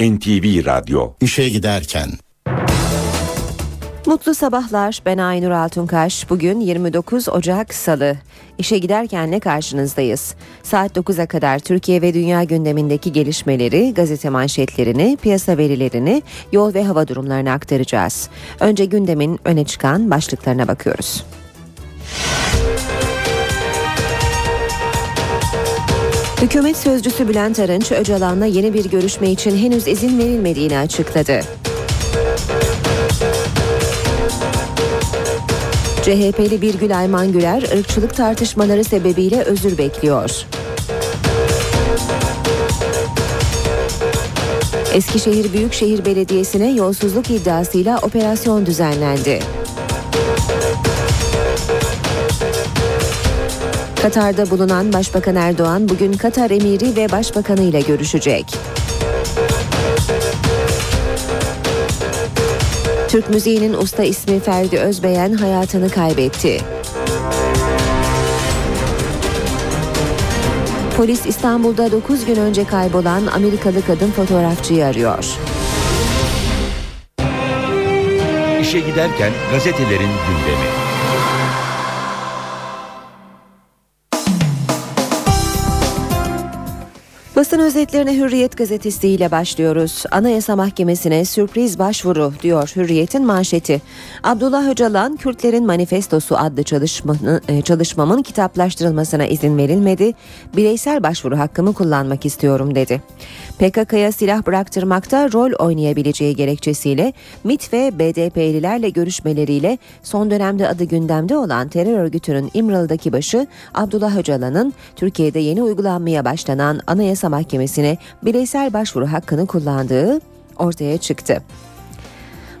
NTV Radyo İşe giderken Mutlu sabahlar. Ben Aynur Altunkaş. Bugün 29 Ocak Salı. İşe giderkenle karşınızdayız. Saat 9'a kadar Türkiye ve dünya gündemindeki gelişmeleri, gazete manşetlerini, piyasa verilerini, yol ve hava durumlarını aktaracağız. Önce gündemin öne çıkan başlıklarına bakıyoruz. Hükümet sözcüsü Bülent Arınç, Öcalan'la yeni bir görüşme için henüz izin verilmediğini açıkladı. CHP'li Birgül Ayman Güler ırkçılık tartışmaları sebebiyle özür bekliyor. Eskişehir Büyükşehir Belediyesi'ne yolsuzluk iddiasıyla operasyon düzenlendi. Katar'da bulunan Başbakan Erdoğan bugün Katar emiri ve başbakanı ile görüşecek. Türk müziğinin usta ismi Ferdi Özbeyen hayatını kaybetti. Polis İstanbul'da 9 gün önce kaybolan Amerikalı kadın fotoğrafçıyı arıyor. İşe giderken gazetelerin gündemi. Basın özetlerine Hürriyet gazetesiyle başlıyoruz. Anayasa Mahkemesi'ne sürpriz başvuru diyor Hürriyet'in manşeti. Abdullah Öcalan, Kürtlerin Manifestosu adlı çalışmanı, e, çalışmamın kitaplaştırılmasına izin verilmedi. Bireysel başvuru hakkımı kullanmak istiyorum dedi. PKK'ya silah bıraktırmakta rol oynayabileceği gerekçesiyle MIT ve BDP'lilerle görüşmeleriyle son dönemde adı gündemde olan terör örgütünün İmralı'daki başı Abdullah Öcalan'ın Türkiye'de yeni uygulanmaya başlanan Anayasa Mahkemesi'ne bireysel başvuru hakkını kullandığı ortaya çıktı.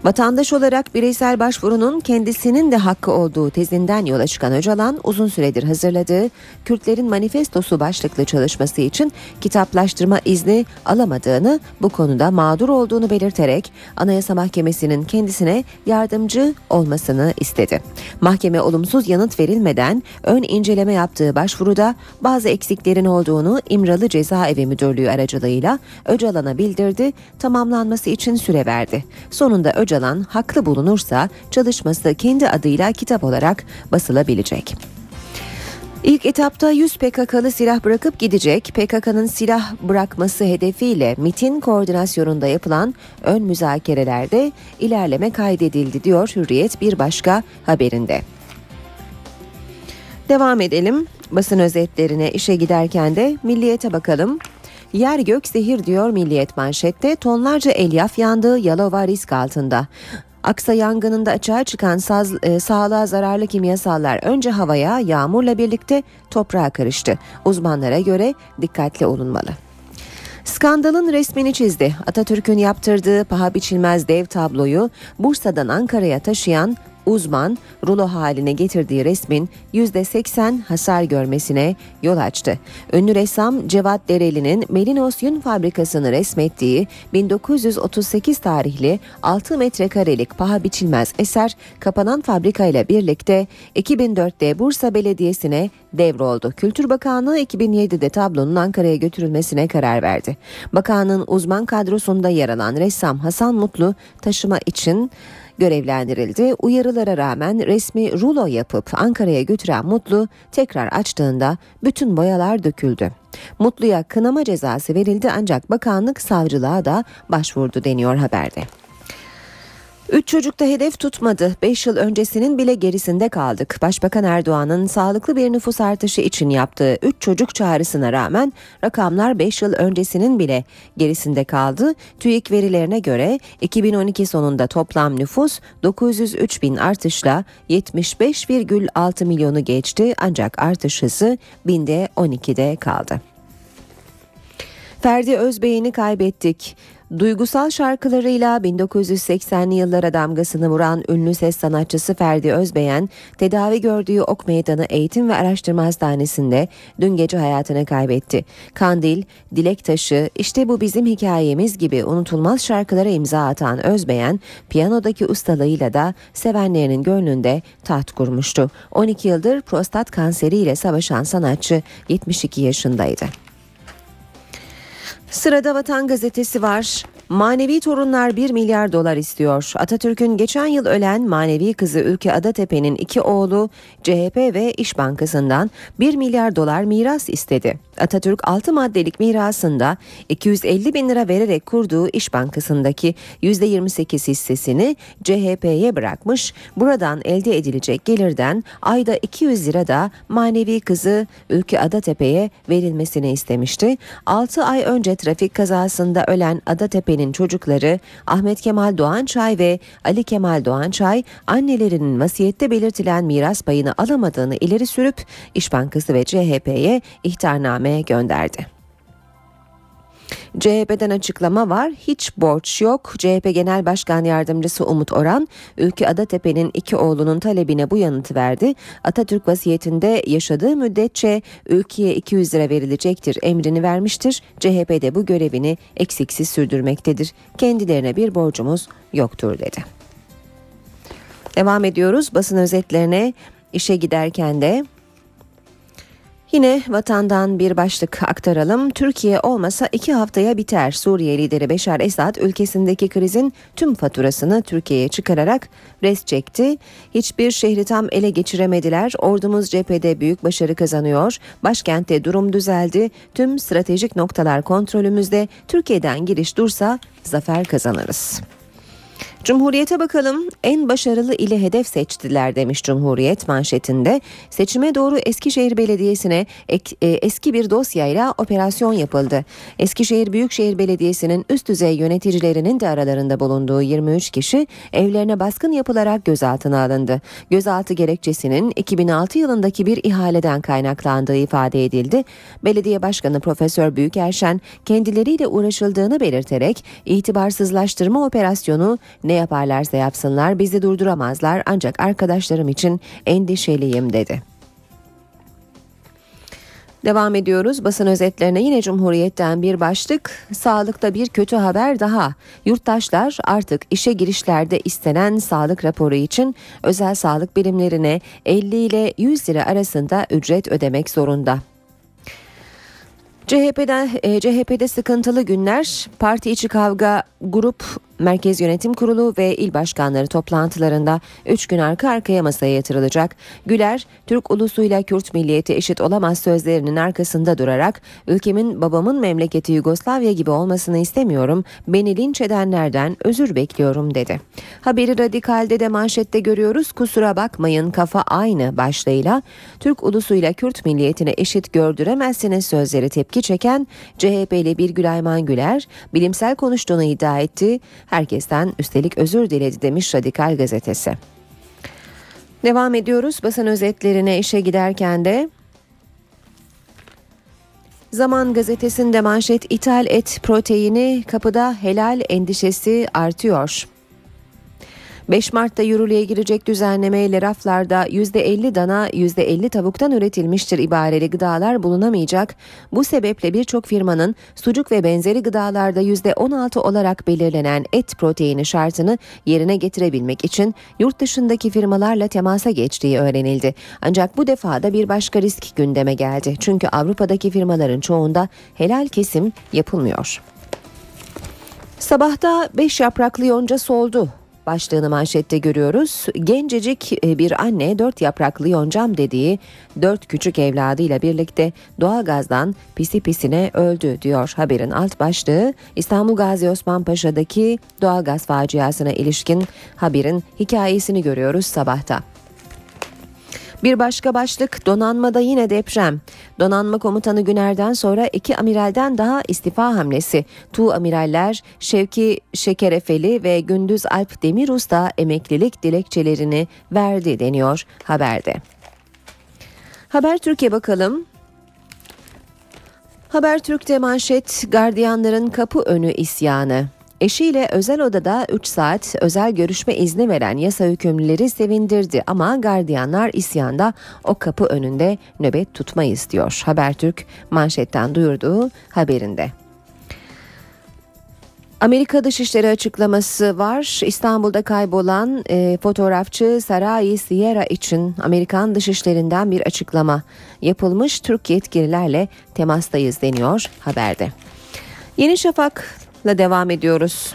Vatandaş olarak bireysel başvurunun kendisinin de hakkı olduğu tezinden yola çıkan Öcalan uzun süredir hazırladığı Kürtlerin Manifestosu başlıklı çalışması için kitaplaştırma izni alamadığını bu konuda mağdur olduğunu belirterek Anayasa Mahkemesi'nin kendisine yardımcı olmasını istedi. Mahkeme olumsuz yanıt verilmeden ön inceleme yaptığı başvuruda bazı eksiklerin olduğunu İmralı Cezaevi Müdürlüğü aracılığıyla Öcalan'a bildirdi, tamamlanması için süre verdi. Sonunda Öcalan Öcalan haklı bulunursa çalışması kendi adıyla kitap olarak basılabilecek. İlk etapta 100 PKK'lı silah bırakıp gidecek. PKK'nın silah bırakması hedefiyle MIT'in koordinasyonunda yapılan ön müzakerelerde ilerleme kaydedildi diyor Hürriyet bir başka haberinde. Devam edelim basın özetlerine işe giderken de milliyete bakalım. Yer gök zehir diyor Milliyet manşette tonlarca elyaf yandığı Yalova risk altında. Aksa yangınında açığa çıkan saz, e, sağlığa zararlı kimyasallar önce havaya yağmurla birlikte toprağa karıştı. Uzmanlara göre dikkatli olunmalı. Skandalın resmini çizdi. Atatürk'ün yaptırdığı paha biçilmez dev tabloyu Bursa'dan Ankara'ya taşıyan uzman rulo haline getirdiği resmin %80 hasar görmesine yol açtı. Ünlü ressam Cevat Dereli'nin Melinos Yün Fabrikası'nı resmettiği 1938 tarihli 6 metrekarelik paha biçilmez eser kapanan fabrikayla birlikte 2004'te Bursa Belediyesi'ne devroldu. Kültür Bakanlığı 2007'de tablonun Ankara'ya götürülmesine karar verdi. Bakanın uzman kadrosunda yer alan ressam Hasan Mutlu taşıma için görevlendirildi. Uyarılara rağmen resmi rulo yapıp Ankara'ya götüren Mutlu tekrar açtığında bütün boyalar döküldü. Mutlu'ya kınama cezası verildi ancak bakanlık savcılığa da başvurdu deniyor haberde. Üç çocuk da hedef tutmadı. Beş yıl öncesinin bile gerisinde kaldık. Başbakan Erdoğan'ın sağlıklı bir nüfus artışı için yaptığı üç çocuk çağrısına rağmen rakamlar beş yıl öncesinin bile gerisinde kaldı. TÜİK verilerine göre 2012 sonunda toplam nüfus 903 bin artışla 75,6 milyonu geçti ancak artış hızı binde 12'de kaldı. Ferdi Özbey'ini kaybettik. Duygusal şarkılarıyla 1980'li yıllara damgasını vuran ünlü ses sanatçısı Ferdi Özbeyen, tedavi gördüğü Ok Meydanı Eğitim ve Araştırma Hastanesi'nde dün gece hayatını kaybetti. Kandil, Dilek Taşı, işte bu bizim hikayemiz gibi unutulmaz şarkılara imza atan Özbeyen, piyanodaki ustalığıyla da sevenlerinin gönlünde taht kurmuştu. 12 yıldır prostat kanseriyle savaşan sanatçı 72 yaşındaydı. Sırada Vatan Gazetesi var. Manevi torunlar 1 milyar dolar istiyor. Atatürk'ün geçen yıl ölen manevi kızı Ülke Adatepe'nin iki oğlu CHP ve İş Bankası'ndan 1 milyar dolar miras istedi. Atatürk 6 maddelik mirasında 250 bin lira vererek kurduğu İş Bankası'ndaki %28 hissesini CHP'ye bırakmış. Buradan elde edilecek gelirden ayda 200 lira da manevi kızı Ülke Adatepe'ye verilmesini istemişti. 6 ay önce trafik kazasında ölen Adatepe'nin çocukları Ahmet Kemal Doğançay ve Ali Kemal Doğançay annelerinin vasiyette belirtilen miras payını alamadığını ileri sürüp İş Bankası ve CHP'ye ihtarname gönderdi. CHP'den açıklama var. Hiç borç yok. CHP Genel Başkan Yardımcısı Umut Oran, Ülkü Adatepe'nin iki oğlunun talebine bu yanıtı verdi. Atatürk vasiyetinde yaşadığı müddetçe ülkeye 200 lira verilecektir emrini vermiştir. CHP de bu görevini eksiksiz sürdürmektedir. Kendilerine bir borcumuz yoktur dedi. Devam ediyoruz basın özetlerine. İşe giderken de Yine vatandan bir başlık aktaralım. Türkiye olmasa iki haftaya biter. Suriye lideri Beşar Esad ülkesindeki krizin tüm faturasını Türkiye'ye çıkararak res çekti. Hiçbir şehri tam ele geçiremediler. Ordumuz cephede büyük başarı kazanıyor. Başkentte durum düzeldi. Tüm stratejik noktalar kontrolümüzde. Türkiye'den giriş dursa zafer kazanırız. Cumhuriyete bakalım en başarılı ili hedef seçtiler demiş Cumhuriyet manşetinde. Seçime doğru Eskişehir Belediyesi'ne ek, e, eski bir dosyayla operasyon yapıldı. Eskişehir Büyükşehir Belediyesi'nin üst düzey yöneticilerinin de aralarında bulunduğu 23 kişi evlerine baskın yapılarak gözaltına alındı. Gözaltı gerekçesinin 2006 yılındaki bir ihaleden kaynaklandığı ifade edildi. Belediye Başkanı Profesör Büyükerşen kendileriyle uğraşıldığını belirterek itibarsızlaştırma operasyonu ne ne yaparlarsa yapsınlar bizi durduramazlar ancak arkadaşlarım için endişeliyim dedi. Devam ediyoruz basın özetlerine yine Cumhuriyet'ten bir başlık. Sağlıkta bir kötü haber daha. Yurttaşlar artık işe girişlerde istenen sağlık raporu için özel sağlık birimlerine 50 ile 100 lira arasında ücret ödemek zorunda. CHP'den e, CHP'de sıkıntılı günler, parti içi kavga, grup Merkez Yönetim Kurulu ve il başkanları toplantılarında 3 gün arka arkaya masaya yatırılacak. Güler, Türk ulusuyla Kürt milliyeti eşit olamaz sözlerinin arkasında durarak ülkemin babamın memleketi Yugoslavya gibi olmasını istemiyorum. Beni linç edenlerden özür bekliyorum dedi. Haberi radikalde de manşette görüyoruz. Kusura bakmayın kafa aynı başlığıyla Türk ulusuyla Kürt milliyetine eşit gördüremezsiniz sözleri tepki çeken CHP'li Birgül Ayman Güler bilimsel konuştuğunu iddia etti. Herkesten üstelik özür diledi demiş Radikal gazetesi. Devam ediyoruz basın özetlerine işe giderken de Zaman gazetesinde manşet ithal et proteini kapıda helal endişesi artıyor. 5 Mart'ta yürürlüğe girecek düzenlemeyle raflarda %50 dana %50 tavuktan üretilmiştir ibareli gıdalar bulunamayacak. Bu sebeple birçok firmanın sucuk ve benzeri gıdalarda %16 olarak belirlenen et proteini şartını yerine getirebilmek için yurt dışındaki firmalarla temasa geçtiği öğrenildi. Ancak bu defa da bir başka risk gündeme geldi. Çünkü Avrupa'daki firmaların çoğunda helal kesim yapılmıyor. Sabahta 5 yapraklı yonca soldu başlığını manşette görüyoruz. Gencecik e, bir anne dört yapraklı yoncam dediği dört küçük evladıyla birlikte doğalgazdan pisi pisine öldü diyor haberin alt başlığı. İstanbul Gazi Osman Paşa'daki doğalgaz faciasına ilişkin haberin hikayesini görüyoruz sabahta. Bir başka başlık donanmada yine deprem. Donanma komutanı Güner'den sonra iki amiralden daha istifa hamlesi. Tu amiraller Şevki Şekerefeli ve Gündüz Alp Demirus da emeklilik dilekçelerini verdi deniyor haberde. Haber Türkiye bakalım. Haber Türk'te manşet gardiyanların kapı önü isyanı. Eşiyle özel odada 3 saat özel görüşme izni veren yasa hükümlüleri sevindirdi ama gardiyanlar isyanda o kapı önünde nöbet tutmayız diyor. Habertürk manşetten duyurduğu haberinde. Amerika Dışişleri açıklaması var. İstanbul'da kaybolan e, fotoğrafçı Sarai Sierra için Amerikan Dışişlerinden bir açıklama yapılmış. Türk yetkililerle temastayız deniyor haberde. Yeni Şafak Şafak'la devam ediyoruz.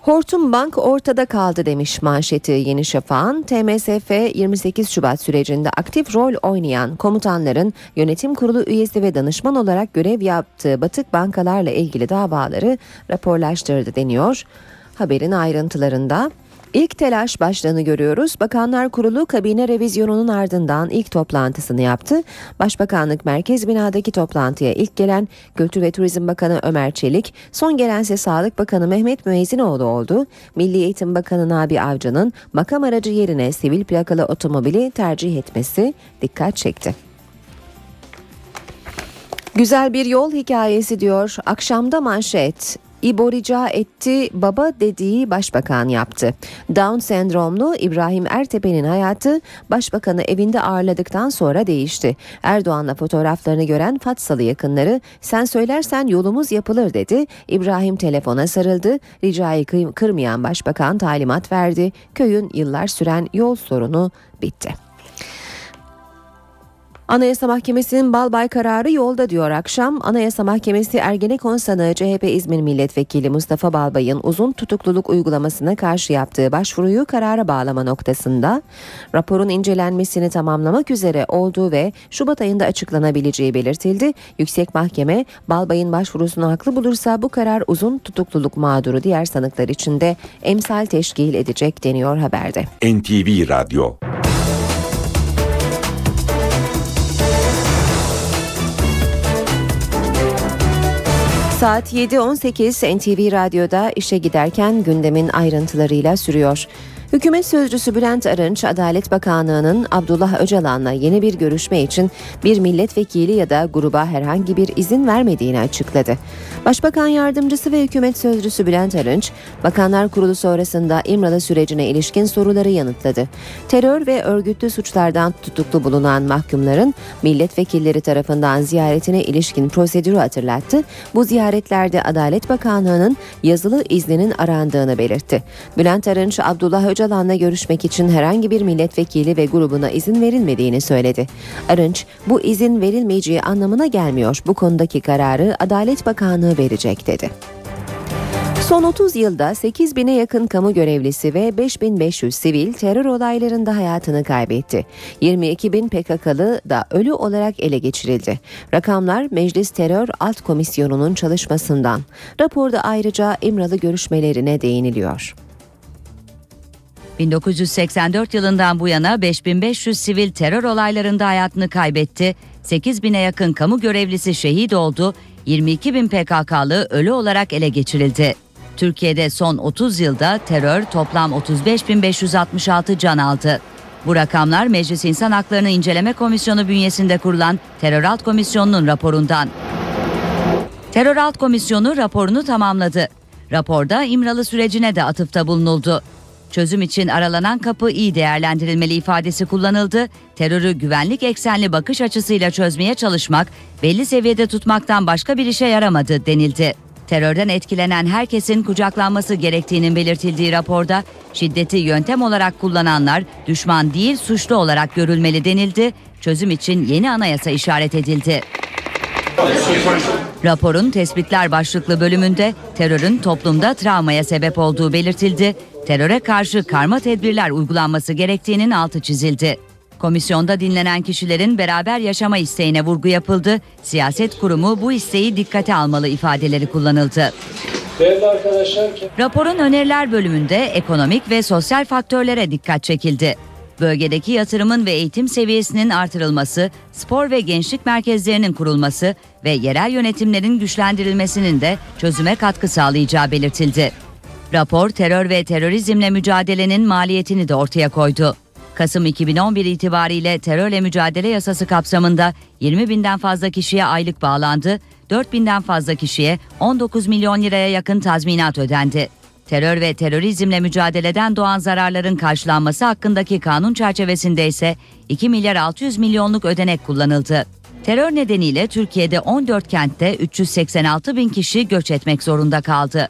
Hortum Bank ortada kaldı demiş manşeti Yeni Şafak'ın. TMSF 28 Şubat sürecinde aktif rol oynayan komutanların yönetim kurulu üyesi ve danışman olarak görev yaptığı batık bankalarla ilgili davaları raporlaştırdı deniyor. Haberin ayrıntılarında İlk telaş başlığını görüyoruz. Bakanlar Kurulu kabine revizyonunun ardından ilk toplantısını yaptı. Başbakanlık Merkez Bina'daki toplantıya ilk gelen Kültür ve Turizm Bakanı Ömer Çelik, son gelense Sağlık Bakanı Mehmet Müezzinoğlu oldu. Milli Eğitim Bakanı Nabi Avcı'nın makam aracı yerine sivil plakalı otomobili tercih etmesi dikkat çekti. Güzel bir yol hikayesi diyor. Akşamda manşet. İbo rica etti, baba dediği başbakan yaptı. Down sendromlu İbrahim Ertepe'nin hayatı başbakanı evinde ağırladıktan sonra değişti. Erdoğan'la fotoğraflarını gören Fatsalı yakınları sen söylersen yolumuz yapılır dedi. İbrahim telefona sarıldı. Ricayı kırmayan başbakan talimat verdi. Köyün yıllar süren yol sorunu bitti. Anayasa Mahkemesi'nin Balbay kararı yolda diyor akşam. Anayasa Mahkemesi Ergenekon sanığı CHP İzmir Milletvekili Mustafa Balbay'ın uzun tutukluluk uygulamasına karşı yaptığı başvuruyu karara bağlama noktasında raporun incelenmesini tamamlamak üzere olduğu ve Şubat ayında açıklanabileceği belirtildi. Yüksek Mahkeme Balbay'ın başvurusunu haklı bulursa bu karar uzun tutukluluk mağduru diğer sanıklar için de emsal teşkil edecek deniyor haberde. NTV Radyo Saat 7.18 NTV Radyo'da işe giderken gündemin ayrıntılarıyla sürüyor. Hükümet sözcüsü Bülent Arınç, Adalet Bakanlığı'nın Abdullah Öcalan'la yeni bir görüşme için bir milletvekili ya da gruba herhangi bir izin vermediğini açıkladı. Başbakan Yardımcısı ve Hükümet Sözcüsü Bülent Arınç, Bakanlar Kurulu sonrasında İmralı sürecine ilişkin soruları yanıtladı. Terör ve örgütlü suçlardan tutuklu bulunan mahkumların milletvekilleri tarafından ziyaretine ilişkin prosedürü hatırlattı. Bu ziyaretlerde Adalet Bakanlığı'nın yazılı izninin arandığını belirtti. Bülent Arınç, Abdullah Öcalan'la görüşmek için herhangi bir milletvekili ve grubuna izin verilmediğini söyledi. Arınç, bu izin verilmeyeceği anlamına gelmiyor. Bu konudaki kararı Adalet Bakanlığı verecek dedi. Son 30 yılda 8 bine yakın kamu görevlisi ve 5500 sivil terör olaylarında hayatını kaybetti. 22 bin PKK'lı da ölü olarak ele geçirildi. Rakamlar Meclis Terör Alt Komisyonu'nun çalışmasından. Raporda ayrıca İmralı görüşmelerine değiniliyor. 1984 yılından bu yana 5500 sivil terör olaylarında hayatını kaybetti. 8000'e yakın kamu görevlisi şehit oldu. 22 bin PKK'lı ölü olarak ele geçirildi. Türkiye'de son 30 yılda terör toplam 35.566 can aldı. Bu rakamlar Meclis İnsan Haklarını İnceleme Komisyonu bünyesinde kurulan Terör Alt Komisyonu'nun raporundan. Terör Alt Komisyonu raporunu tamamladı. Raporda İmralı sürecine de atıfta bulunuldu. Çözüm için aralanan kapı iyi değerlendirilmeli ifadesi kullanıldı. Terörü güvenlik eksenli bakış açısıyla çözmeye çalışmak, belli seviyede tutmaktan başka bir işe yaramadı denildi. Terörden etkilenen herkesin kucaklanması gerektiğinin belirtildiği raporda şiddeti yöntem olarak kullananlar düşman değil suçlu olarak görülmeli denildi. Çözüm için yeni anayasa işaret edildi. Raporun tespitler başlıklı bölümünde terörün toplumda travmaya sebep olduğu belirtildi. Teröre karşı karma tedbirler uygulanması gerektiğinin altı çizildi. Komisyonda dinlenen kişilerin beraber yaşama isteğine vurgu yapıldı. Siyaset kurumu bu isteği dikkate almalı ifadeleri kullanıldı. Değerli arkadaşlar. Raporun öneriler bölümünde ekonomik ve sosyal faktörlere dikkat çekildi. Bölgedeki yatırımın ve eğitim seviyesinin artırılması, spor ve gençlik merkezlerinin kurulması ve yerel yönetimlerin güçlendirilmesinin de çözüme katkı sağlayacağı belirtildi. Rapor terör ve terörizmle mücadelenin maliyetini de ortaya koydu. Kasım 2011 itibariyle terörle mücadele yasası kapsamında 20 binden fazla kişiye aylık bağlandı, 4 binden fazla kişiye 19 milyon liraya yakın tazminat ödendi. Terör ve terörizmle mücadeleden doğan zararların karşılanması hakkındaki kanun çerçevesinde ise 2 milyar 600 milyonluk ödenek kullanıldı. Terör nedeniyle Türkiye'de 14 kentte 386 bin kişi göç etmek zorunda kaldı.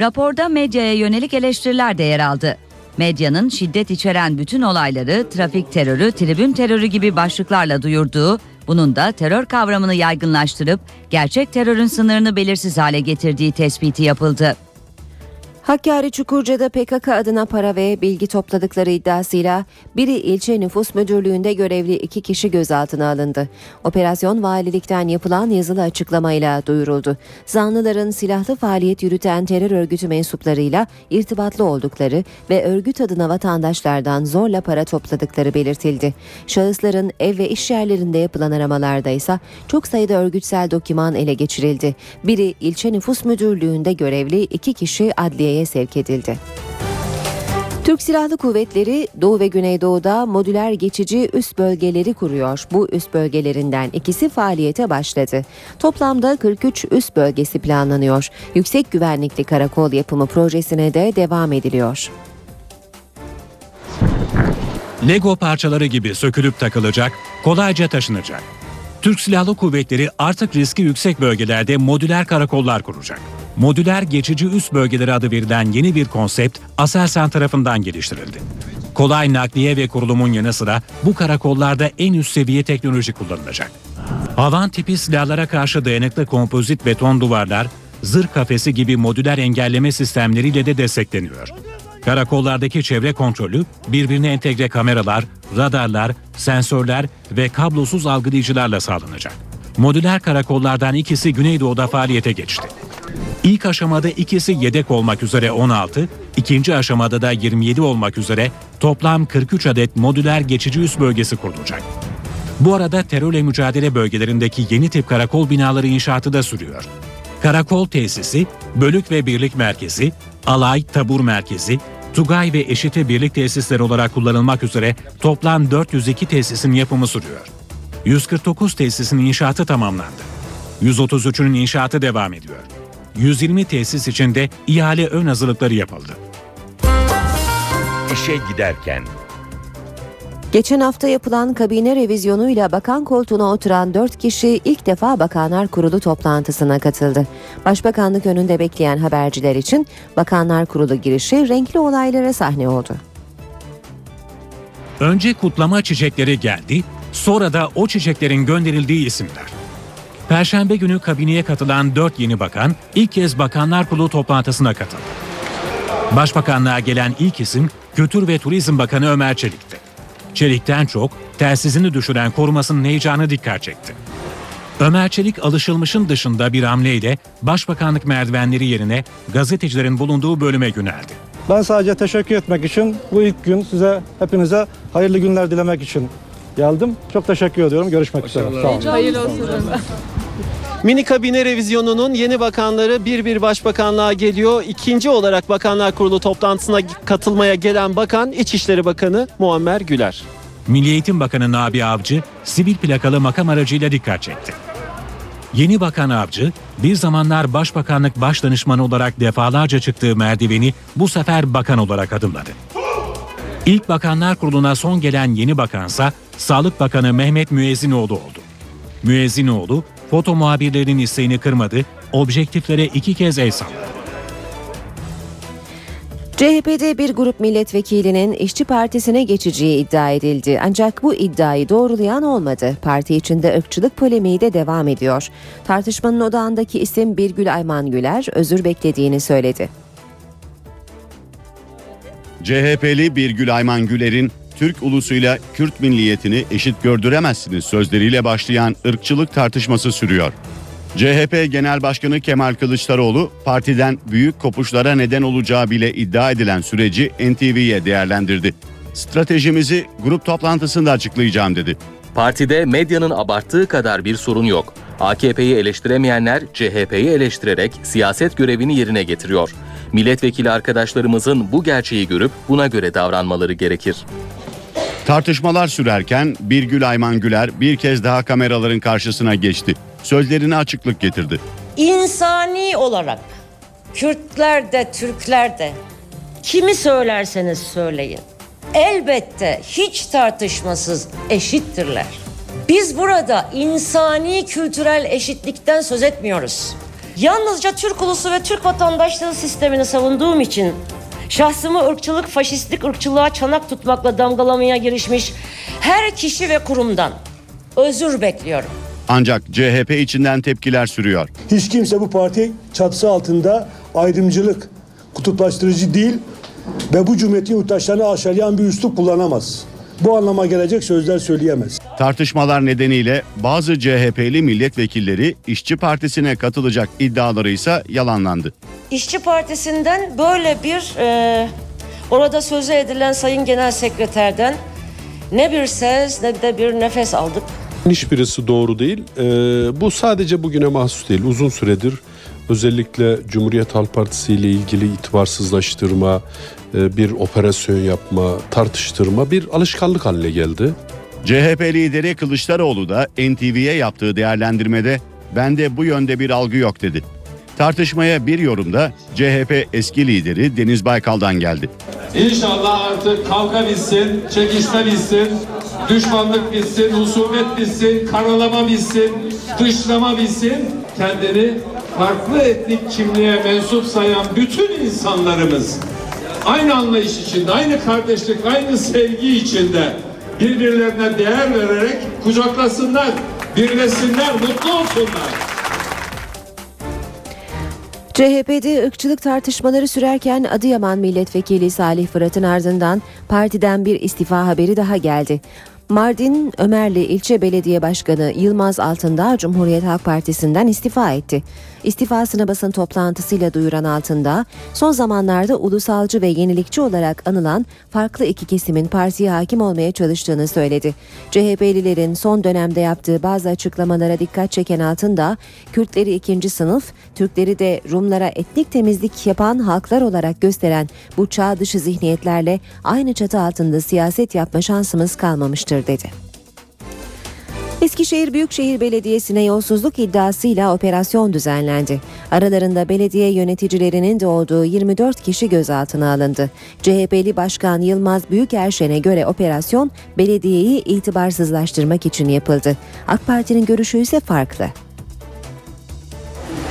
Raporda medyaya yönelik eleştiriler de yer aldı. Medyanın şiddet içeren bütün olayları trafik terörü, tribün terörü gibi başlıklarla duyurduğu, Bunun da terör kavramını yaygınlaştırıp gerçek terörün sınırını belirsiz hale getirdiği tespiti yapıldı. Hakkari Çukurca'da PKK adına para ve bilgi topladıkları iddiasıyla biri ilçe nüfus müdürlüğünde görevli iki kişi gözaltına alındı. Operasyon valilikten yapılan yazılı açıklamayla duyuruldu. Zanlıların silahlı faaliyet yürüten terör örgütü mensuplarıyla irtibatlı oldukları ve örgüt adına vatandaşlardan zorla para topladıkları belirtildi. Şahısların ev ve iş yerlerinde yapılan aramalarda ise çok sayıda örgütsel doküman ele geçirildi. Biri ilçe nüfus müdürlüğünde görevli iki kişi adliyeye sevk edildi. Türk Silahlı Kuvvetleri Doğu ve Güneydoğu'da modüler geçici üst bölgeleri kuruyor. Bu üst bölgelerinden ikisi faaliyete başladı. Toplamda 43 üst bölgesi planlanıyor. Yüksek güvenlikli karakol yapımı projesine de devam ediliyor. Lego parçaları gibi sökülüp takılacak, kolayca taşınacak. Türk Silahlı Kuvvetleri artık riski yüksek bölgelerde modüler karakollar kuracak. Modüler geçici üst bölgeleri adı verilen yeni bir konsept Aselsan tarafından geliştirildi. Kolay nakliye ve kurulumun yanı sıra bu karakollarda en üst seviye teknoloji kullanılacak. Havan tipi silahlara karşı dayanıklı kompozit beton duvarlar, zırh kafesi gibi modüler engelleme sistemleriyle de destekleniyor. Karakollardaki çevre kontrolü birbirine entegre kameralar, radarlar, sensörler ve kablosuz algılayıcılarla sağlanacak. Modüler karakollardan ikisi Güneydoğu'da faaliyete geçti. İlk aşamada ikisi yedek olmak üzere 16, ikinci aşamada da 27 olmak üzere toplam 43 adet modüler geçici üs bölgesi kurulacak. Bu arada terörle mücadele bölgelerindeki yeni tip karakol binaları inşaatı da sürüyor. Karakol tesisi, bölük ve birlik merkezi, alay, tabur merkezi, Tugay ve Eşite birlik tesisleri olarak kullanılmak üzere toplam 402 tesisin yapımı sürüyor. 149 tesisin inşaatı tamamlandı. 133'ünün inşaatı devam ediyor. 120 tesis için de ihale ön hazırlıkları yapıldı. İşe giderken Geçen hafta yapılan kabine revizyonuyla bakan koltuğuna oturan 4 kişi ilk defa Bakanlar Kurulu toplantısına katıldı. Başbakanlık önünde bekleyen haberciler için Bakanlar Kurulu girişi renkli olaylara sahne oldu. Önce kutlama çiçekleri geldi, sonra da o çiçeklerin gönderildiği isimler. Perşembe günü kabineye katılan 4 yeni bakan ilk kez Bakanlar Kurulu toplantısına katıldı. Başbakanlığa gelen ilk isim Kültür ve Turizm Bakanı Ömer Çelik'ti. Çelik'ten çok telsizini düşüren korumasının heyecanı dikkat çekti. Ömer Çelik alışılmışın dışında bir hamleyle Başbakanlık merdivenleri yerine gazetecilerin bulunduğu bölüme yöneldi. Ben sadece teşekkür etmek için bu ilk gün size hepinize hayırlı günler dilemek için geldim. Çok teşekkür ediyorum. Görüşmek üzere. Sağ olun. Mini kabine revizyonunun yeni bakanları bir bir başbakanlığa geliyor. İkinci olarak Bakanlar Kurulu toplantısına katılmaya gelen bakan İçişleri Bakanı Muammer Güler. Milli Eğitim Bakanı Nabi Avcı sivil plakalı makam aracıyla dikkat çekti. Yeni Bakan Avcı bir zamanlar Başbakanlık Başdanışmanı olarak defalarca çıktığı merdiveni bu sefer bakan olarak adımladı. İlk Bakanlar Kurulu'na son gelen yeni bakansa Sağlık Bakanı Mehmet Müezzinoğlu oldu. Müezzinoğlu foto muhabirlerinin isteğini kırmadı, objektiflere iki kez el salladı. CHP'de bir grup milletvekilinin İşçi Partisi'ne geçeceği iddia edildi. Ancak bu iddiayı doğrulayan olmadı. Parti içinde ırkçılık polemiği de devam ediyor. Tartışmanın odağındaki isim Birgül Ayman Güler özür beklediğini söyledi. CHP'li Birgül Ayman Güler'in Türk ulusuyla Kürt milliyetini eşit gördüremezsiniz sözleriyle başlayan ırkçılık tartışması sürüyor. CHP Genel Başkanı Kemal Kılıçdaroğlu partiden büyük kopuşlara neden olacağı bile iddia edilen süreci NTV'ye değerlendirdi. Stratejimizi grup toplantısında açıklayacağım dedi. Partide medyanın abarttığı kadar bir sorun yok. AKP'yi eleştiremeyenler CHP'yi eleştirerek siyaset görevini yerine getiriyor. Milletvekili arkadaşlarımızın bu gerçeği görüp buna göre davranmaları gerekir. Tartışmalar sürerken Birgül Ayman Güler bir kez daha kameraların karşısına geçti. Sözlerine açıklık getirdi. insani olarak Kürtler de Türkler de kimi söylerseniz söyleyin elbette hiç tartışmasız eşittirler. Biz burada insani kültürel eşitlikten söz etmiyoruz. Yalnızca Türk ulusu ve Türk vatandaşlığı sistemini savunduğum için şahsımı ırkçılık, faşistlik ırkçılığa çanak tutmakla damgalamaya girişmiş her kişi ve kurumdan özür bekliyorum. Ancak CHP içinden tepkiler sürüyor. Hiç kimse bu parti çatısı altında ayrımcılık, kutuplaştırıcı değil ve bu cumhuriyetin yurttaşlarını aşağılayan bir üslup kullanamaz. Bu anlama gelecek sözler söyleyemez. Tartışmalar nedeniyle bazı CHP'li milletvekilleri İşçi Partisi'ne katılacak iddiaları ise yalanlandı. İşçi Partisi'nden böyle bir e, orada sözü edilen Sayın Genel Sekreterden ne bir ses ne de bir nefes aldık. Hiçbirisi doğru değil. Ee, bu sadece bugüne mahsus değil. Uzun süredir özellikle Cumhuriyet Halk Partisi ile ilgili itibarsızlaştırma, e, bir operasyon yapma, tartıştırma bir alışkanlık haline geldi. CHP lideri Kılıçdaroğlu da NTV'ye yaptığı değerlendirmede bende bu yönde bir algı yok dedi. Tartışmaya bir yorumda CHP eski lideri Deniz Baykal'dan geldi. İnşallah artık kavga bitsin, çekişme bitsin, düşmanlık bitsin, husumet bitsin, karalama bitsin, dışlama bitsin. Kendini farklı etnik kimliğe mensup sayan bütün insanlarımız aynı anlayış içinde, aynı kardeşlik, aynı sevgi içinde birbirlerine değer vererek kucaklasınlar, birleşsinler, mutlu olsunlar. CHP'de ırkçılık tartışmaları sürerken Adıyaman Milletvekili Salih Fırat'ın ardından partiden bir istifa haberi daha geldi. Mardin Ömerli İlçe Belediye Başkanı Yılmaz Altındağ Cumhuriyet Halk Partisi'nden istifa etti. İstifasını basın toplantısıyla duyuran Altındağ, son zamanlarda ulusalcı ve yenilikçi olarak anılan farklı iki kesimin partiye hakim olmaya çalıştığını söyledi. CHP'lilerin son dönemde yaptığı bazı açıklamalara dikkat çeken Altındağ, Kürtleri ikinci sınıf, Türkleri de Rumlara etnik temizlik yapan halklar olarak gösteren bu çağ dışı zihniyetlerle aynı çatı altında siyaset yapma şansımız kalmamıştır dedi. Eskişehir Büyükşehir Belediyesi'ne yolsuzluk iddiasıyla operasyon düzenlendi. Aralarında belediye yöneticilerinin de olduğu 24 kişi gözaltına alındı. CHP'li Başkan Yılmaz Büyükerşen'e göre operasyon belediyeyi itibarsızlaştırmak için yapıldı. AK Parti'nin görüşü ise farklı.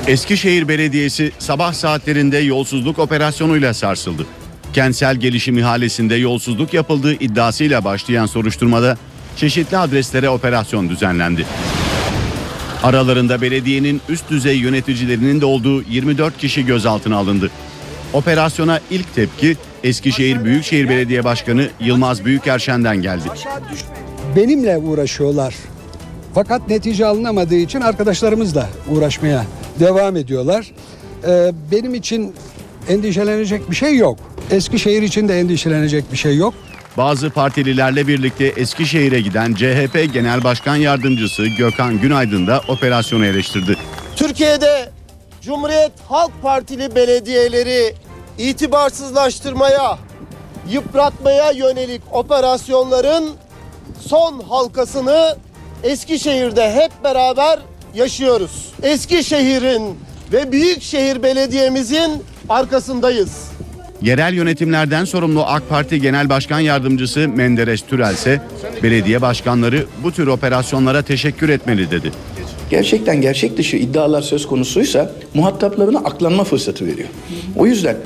Eskişehir Belediyesi sabah saatlerinde yolsuzluk operasyonuyla sarsıldı. Kentsel gelişim ihalesinde yolsuzluk yapıldığı iddiasıyla başlayan soruşturmada çeşitli adreslere operasyon düzenlendi. Aralarında belediyenin üst düzey yöneticilerinin de olduğu 24 kişi gözaltına alındı. Operasyona ilk tepki Eskişehir Büyükşehir Belediye Başkanı Yılmaz Büyükerşen'den geldi. benimle uğraşıyorlar. Fakat netice alınamadığı için arkadaşlarımızla uğraşmaya devam ediyorlar. Ee, benim için endişelenecek bir şey yok. Eskişehir için de endişelenecek bir şey yok. Bazı partililerle birlikte Eskişehir'e giden CHP Genel Başkan Yardımcısı Gökhan Günaydın da operasyonu eleştirdi. Türkiye'de Cumhuriyet Halk Partili belediyeleri itibarsızlaştırmaya, yıpratmaya yönelik operasyonların son halkasını Eskişehir'de hep beraber yaşıyoruz. Eskişehir'in ve Büyükşehir Belediye'mizin arkasındayız. Yerel yönetimlerden sorumlu AK Parti Genel Başkan Yardımcısı Menderes Türel ise belediye başkanları bu tür operasyonlara teşekkür etmeli dedi. gerçekten gerçek dışı iddialar söz konusuysa muhataplarına aklanma fırsatı veriyor. O yüzden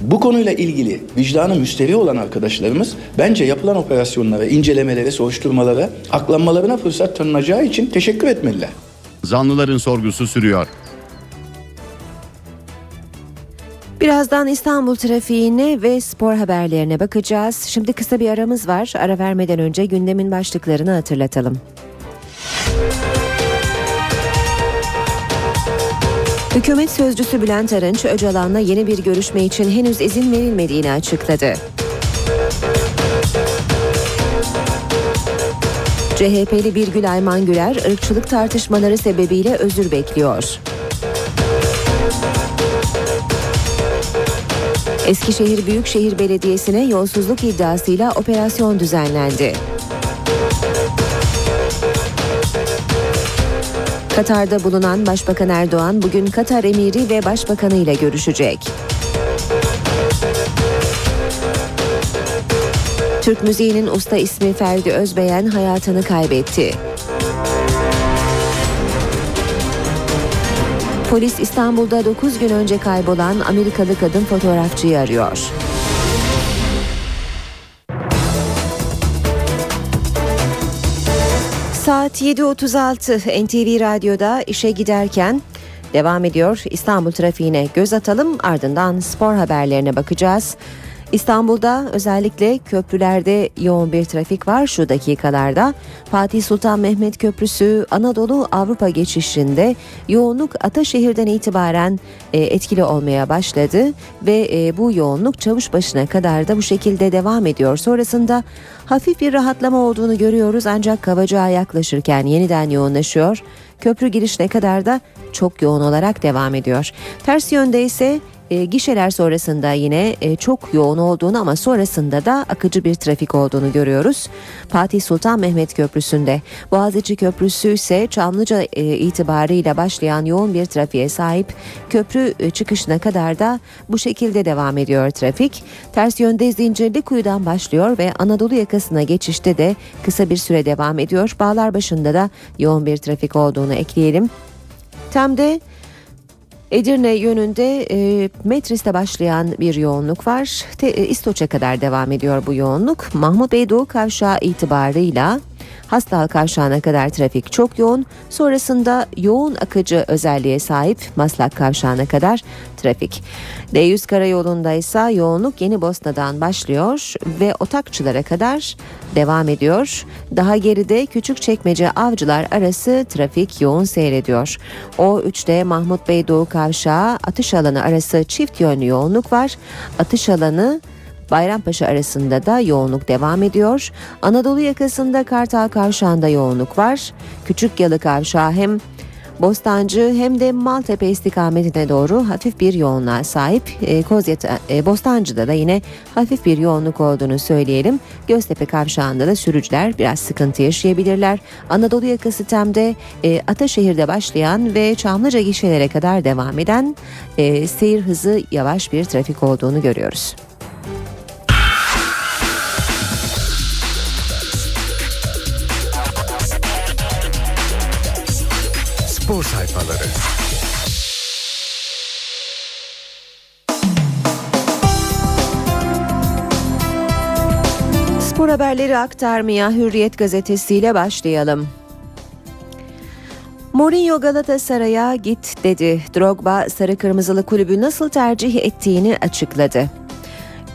bu konuyla ilgili vicdanı müsterih olan arkadaşlarımız bence yapılan operasyonlara, incelemelere, soruşturmalara, aklanmalarına fırsat tanınacağı için teşekkür etmeliler. Zanlıların sorgusu sürüyor. Birazdan İstanbul trafiğine ve spor haberlerine bakacağız. Şimdi kısa bir aramız var. Ara vermeden önce gündemin başlıklarını hatırlatalım. Hükümet sözcüsü Bülent Arınç, Öcalan'la yeni bir görüşme için henüz izin verilmediğini açıkladı. CHP'li Birgül Ayman Güler, ırkçılık tartışmaları sebebiyle özür bekliyor. Eskişehir Büyükşehir Belediyesi'ne yolsuzluk iddiasıyla operasyon düzenlendi. Katar'da bulunan Başbakan Erdoğan bugün Katar emiri ve başbakanı ile görüşecek. Türk müziğinin usta ismi Ferdi Özbeyen hayatını kaybetti. Polis İstanbul'da 9 gün önce kaybolan Amerikalı kadın fotoğrafçıyı arıyor. Saat 7.36 NTV Radyo'da işe giderken devam ediyor. İstanbul trafiğine göz atalım ardından spor haberlerine bakacağız. İstanbul'da özellikle köprülerde yoğun bir trafik var şu dakikalarda. Fatih Sultan Mehmet Köprüsü Anadolu Avrupa geçişinde yoğunluk Ataşehir'den itibaren e, etkili olmaya başladı ve e, bu yoğunluk Çavuşbaşı'na kadar da bu şekilde devam ediyor. Sonrasında hafif bir rahatlama olduğunu görüyoruz ancak Kavacığa yaklaşırken yeniden yoğunlaşıyor. Köprü girişine kadar da çok yoğun olarak devam ediyor. Ters yönde ise e, gişeler sonrasında yine e, çok yoğun olduğunu ama sonrasında da akıcı bir trafik olduğunu görüyoruz. Fatih Sultan Mehmet Köprüsü'nde Boğaziçi Köprüsü ise Çamlıca e, itibarıyla başlayan yoğun bir trafiğe sahip. Köprü e, çıkışına kadar da bu şekilde devam ediyor trafik. Ters yönde Zincirli Kuyu'dan başlıyor ve Anadolu yakasına geçişte de kısa bir süre devam ediyor. Bağlar başında da yoğun bir trafik olduğunu ekleyelim. Tem'de Edirne yönünde e, Metris'te başlayan bir yoğunluk var. Te, e, İstoç'a kadar devam ediyor bu yoğunluk. Mahmut Bey Doğu Kavşağı itibarıyla Hastal Kavşağı'na kadar trafik çok yoğun. Sonrasında yoğun akıcı özelliğe sahip Maslak Kavşağı'na kadar trafik. D100 karayolunda ise yoğunluk Yeni Bosna'dan başlıyor ve Otakçılara kadar devam ediyor. Daha geride Küçükçekmece Avcılar arası trafik yoğun seyrediyor. O 3'te Mahmut Bey Doğu Kavşağı atış alanı arası çift yönlü yoğunluk var. Atış alanı Bayrampaşa arasında da yoğunluk devam ediyor. Anadolu yakasında Kartal Kavşağı'nda yoğunluk var. Küçük Yalı Kavşağı hem Bostancı hem de Maltepe istikametine doğru hafif bir yoğunluğa sahip. E, e, Bostancı'da da yine hafif bir yoğunluk olduğunu söyleyelim. Göztepe kavşağında da sürücüler biraz sıkıntı yaşayabilirler. Anadolu yakası Tem'de e, Ataşehir'de başlayan ve Çamlıca gişelere kadar devam eden e, seyir hızı yavaş bir trafik olduğunu görüyoruz. Spor sayfaları. Spor haberleri aktarmaya Hürriyet gazetesiyle başlayalım. Mourinho Galatasaray'a git dedi. Drogba sarı kırmızılı kulübü nasıl tercih ettiğini açıkladı.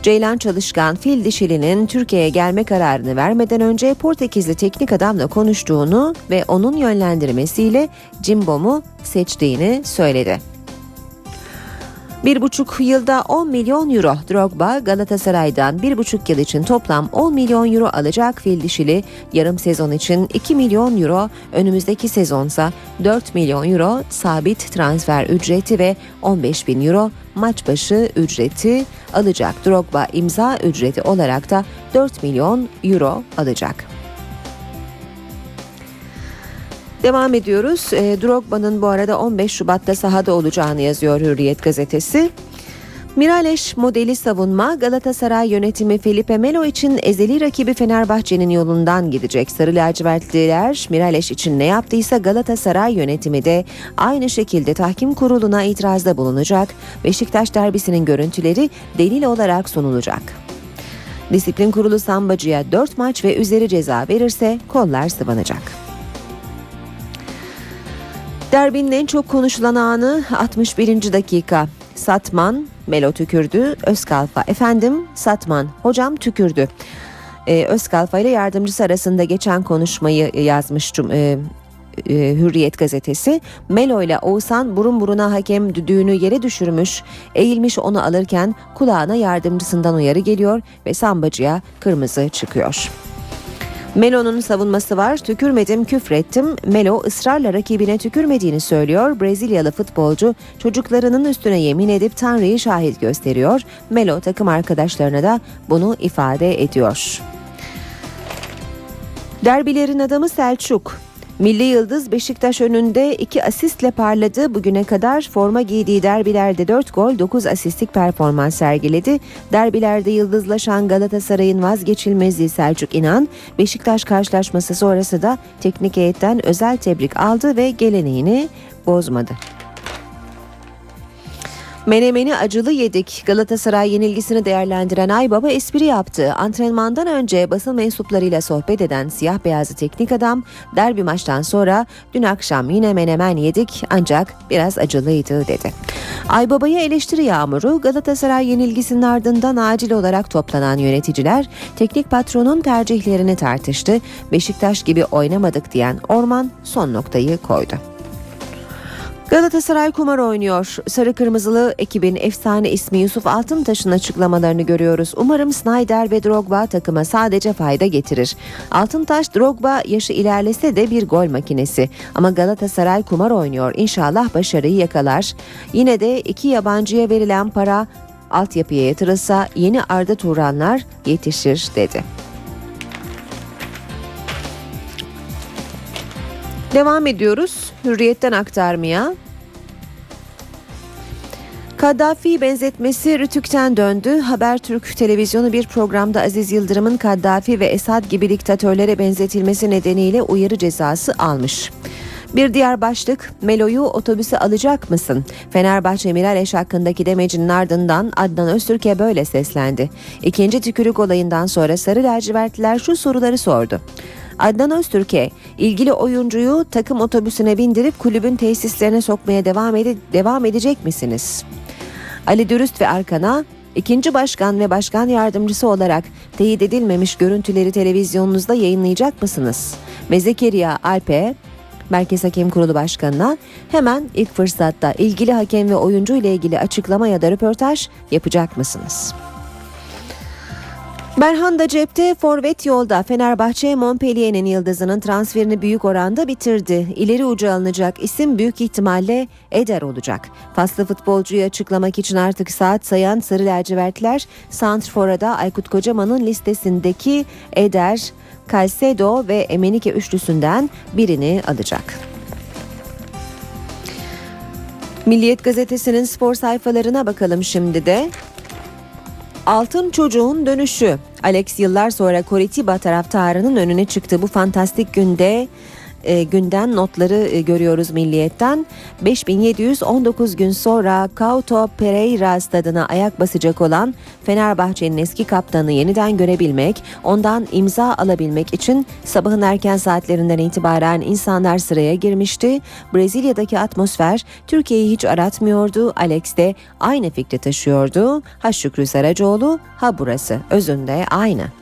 Ceylan Çalışkan fil dişilinin Türkiye'ye gelme kararını vermeden önce Portekizli teknik adamla konuştuğunu ve onun yönlendirmesiyle Cimbom'u seçtiğini söyledi. Bir buçuk yılda 10 milyon euro Drogba Galatasaray'dan bir buçuk yıl için toplam 10 milyon euro alacak fil dişili yarım sezon için 2 milyon euro önümüzdeki sezonsa 4 milyon euro sabit transfer ücreti ve 15 bin euro maç başı ücreti alacak. Drogba imza ücreti olarak da 4 milyon euro alacak. Devam ediyoruz. E, Drogba'nın bu arada 15 Şubat'ta sahada olacağını yazıyor Hürriyet gazetesi. Miraleş modeli savunma Galatasaray yönetimi Felipe Melo için ezeli rakibi Fenerbahçe'nin yolundan gidecek. Sarı lacivertliler Miraleş için ne yaptıysa Galatasaray yönetimi de aynı şekilde tahkim kuruluna itirazda bulunacak. Beşiktaş derbisinin görüntüleri delil olarak sunulacak. Disiplin kurulu Sambacı'ya 4 maç ve üzeri ceza verirse kollar sıvanacak. Derbinin en çok konuşulan anı 61. dakika. Satman, Melo tükürdü, Özkalfa. Efendim, Satman, hocam tükürdü. Ee, Özkalfa ile yardımcısı arasında geçen konuşmayı yazmış e, e, Hürriyet gazetesi. Melo ile Oğuzhan burun buruna hakem düdüğünü yere düşürmüş, eğilmiş onu alırken kulağına yardımcısından uyarı geliyor ve sambacıya kırmızı çıkıyor. Melo'nun savunması var. Tükürmedim, küfrettim. Melo ısrarla rakibine tükürmediğini söylüyor. Brezilyalı futbolcu çocuklarının üstüne yemin edip Tanrı'yı şahit gösteriyor. Melo takım arkadaşlarına da bunu ifade ediyor. Derbilerin adamı Selçuk. Milli Yıldız Beşiktaş önünde iki asistle parladı. Bugüne kadar forma giydiği derbilerde 4 gol 9 asistlik performans sergiledi. Derbilerde yıldızlaşan Galatasaray'ın vazgeçilmezi Selçuk İnan, Beşiktaş karşılaşması sonrası da teknik heyetten özel tebrik aldı ve geleneğini bozmadı. Menemeni acılı yedik. Galatasaray yenilgisini değerlendiren Aybaba espri yaptı. Antrenmandan önce basın mensuplarıyla sohbet eden siyah beyazlı teknik adam derbi maçtan sonra dün akşam yine menemen yedik ancak biraz acılıydı dedi. Aybaba'ya eleştiri yağmuru Galatasaray yenilgisinin ardından acil olarak toplanan yöneticiler teknik patronun tercihlerini tartıştı. Beşiktaş gibi oynamadık diyen Orman son noktayı koydu. Galatasaray kumar oynuyor. Sarı kırmızılı ekibin efsane ismi Yusuf Altıntaş'ın açıklamalarını görüyoruz. Umarım Snyder ve Drogba takıma sadece fayda getirir. Altıntaş Drogba yaşı ilerlese de bir gol makinesi. Ama Galatasaray kumar oynuyor. İnşallah başarıyı yakalar. Yine de iki yabancıya verilen para altyapıya yatırılsa yeni Arda Turanlar yetişir dedi. Devam ediyoruz hürriyetten aktarmaya. Kaddafi benzetmesi Rütük'ten döndü. Habertürk televizyonu bir programda Aziz Yıldırım'ın Kaddafi ve Esad gibi diktatörlere benzetilmesi nedeniyle uyarı cezası almış. Bir diğer başlık Melo'yu otobüse alacak mısın? Fenerbahçe Miraleş hakkındaki demecinin ardından Adnan Öztürk'e böyle seslendi. İkinci tükürük olayından sonra Sarı lacivertliler şu soruları sordu. Adnan Öztürk'e ilgili oyuncuyu takım otobüsüne bindirip kulübün tesislerine sokmaya devam, ede- devam edecek misiniz? Ali Dürüst ve Arkan'a ikinci başkan ve başkan yardımcısı olarak teyit edilmemiş görüntüleri televizyonunuzda yayınlayacak mısınız? Ve Zekeriya Alp'e Merkez Hakem Kurulu Başkanı'na hemen ilk fırsatta ilgili hakem ve oyuncu ile ilgili açıklama ya da röportaj yapacak mısınız? Berhanda cepte forvet yolda Fenerbahçe Montpellier'in yıldızının transferini büyük oranda bitirdi. İleri ucu alınacak isim büyük ihtimalle Eder olacak. Faslı futbolcuyu açıklamak için artık saat sayan Sarı Lacivertler Santrfor'a da Aykut Kocaman'ın listesindeki Eder, Calcedo ve Emenike üçlüsünden birini alacak. Milliyet gazetesinin spor sayfalarına bakalım şimdi de. Altın Çocuğun Dönüşü. Alex yıllar sonra Coritiba taraftarının önüne çıktı. Bu fantastik günde e, günden notları e, görüyoruz Milliyet'ten. 5719 gün sonra Couto Pereira stadına ayak basacak olan Fenerbahçe'nin eski kaptanı yeniden görebilmek, ondan imza alabilmek için sabahın erken saatlerinden itibaren insanlar sıraya girmişti. Brezilya'daki atmosfer Türkiye'yi hiç aratmıyordu. Alex de aynı fikri taşıyordu. Ha Şükrü Saracoğlu, ha burası. Özünde aynı.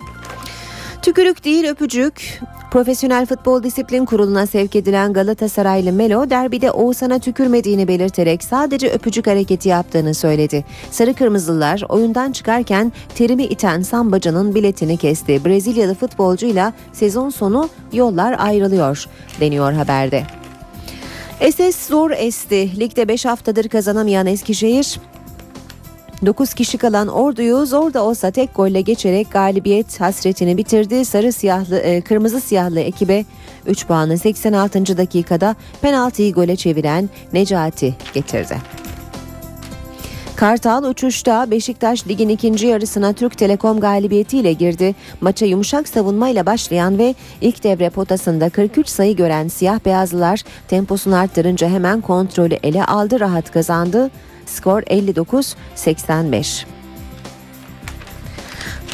Tükürük değil öpücük. Profesyonel Futbol Disiplin Kurulu'na sevk edilen Galatasaraylı Melo derbide Oğuzhan'a tükürmediğini belirterek sadece öpücük hareketi yaptığını söyledi. Sarı Kırmızılar oyundan çıkarken terimi iten sambacının biletini kesti. Brezilyalı futbolcuyla sezon sonu yollar ayrılıyor deniyor haberde. SS zor esti. Ligde 5 haftadır kazanamayan Eskişehir 9 kişi kalan orduyu zor da olsa tek golle geçerek galibiyet hasretini bitirdi. Sarı siyahlı e, kırmızı siyahlı ekibe 3 puanı 86. dakikada penaltıyı gole çeviren Necati getirdi. Kartal uçuşta Beşiktaş ligin ikinci yarısına Türk Telekom galibiyetiyle girdi. Maça yumuşak savunmayla başlayan ve ilk devre potasında 43 sayı gören siyah beyazlılar temposunu arttırınca hemen kontrolü ele aldı rahat kazandı. Skor 59-85.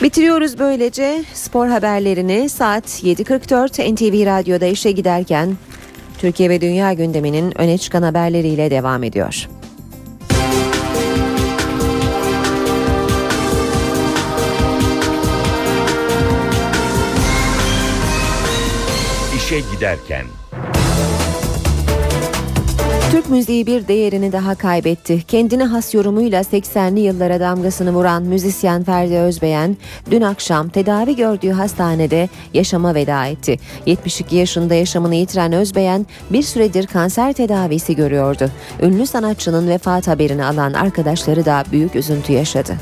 Bitiriyoruz böylece spor haberlerini saat 7.44 NTV Radyo'da işe giderken Türkiye ve dünya gündeminin öne çıkan haberleriyle devam ediyor. İşe giderken. Türk müziği bir değerini daha kaybetti. Kendine has yorumuyla 80'li yıllara damgasını vuran müzisyen Ferdi Özbeyen dün akşam tedavi gördüğü hastanede yaşama veda etti. 72 yaşında yaşamını yitiren Özbeyen bir süredir kanser tedavisi görüyordu. Ünlü sanatçının vefat haberini alan arkadaşları da büyük üzüntü yaşadı.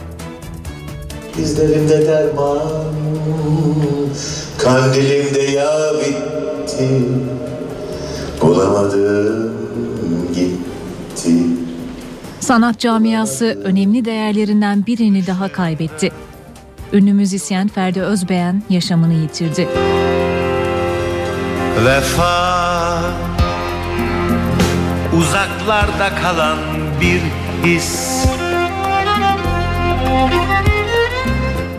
Dizlerimde derman Kandilimde yağ bitti Bulamadım Sanat camiası önemli değerlerinden birini daha kaybetti. Ünlü müzisyen Ferdi Özbeğen yaşamını yitirdi. Vefa Uzaklarda kalan bir his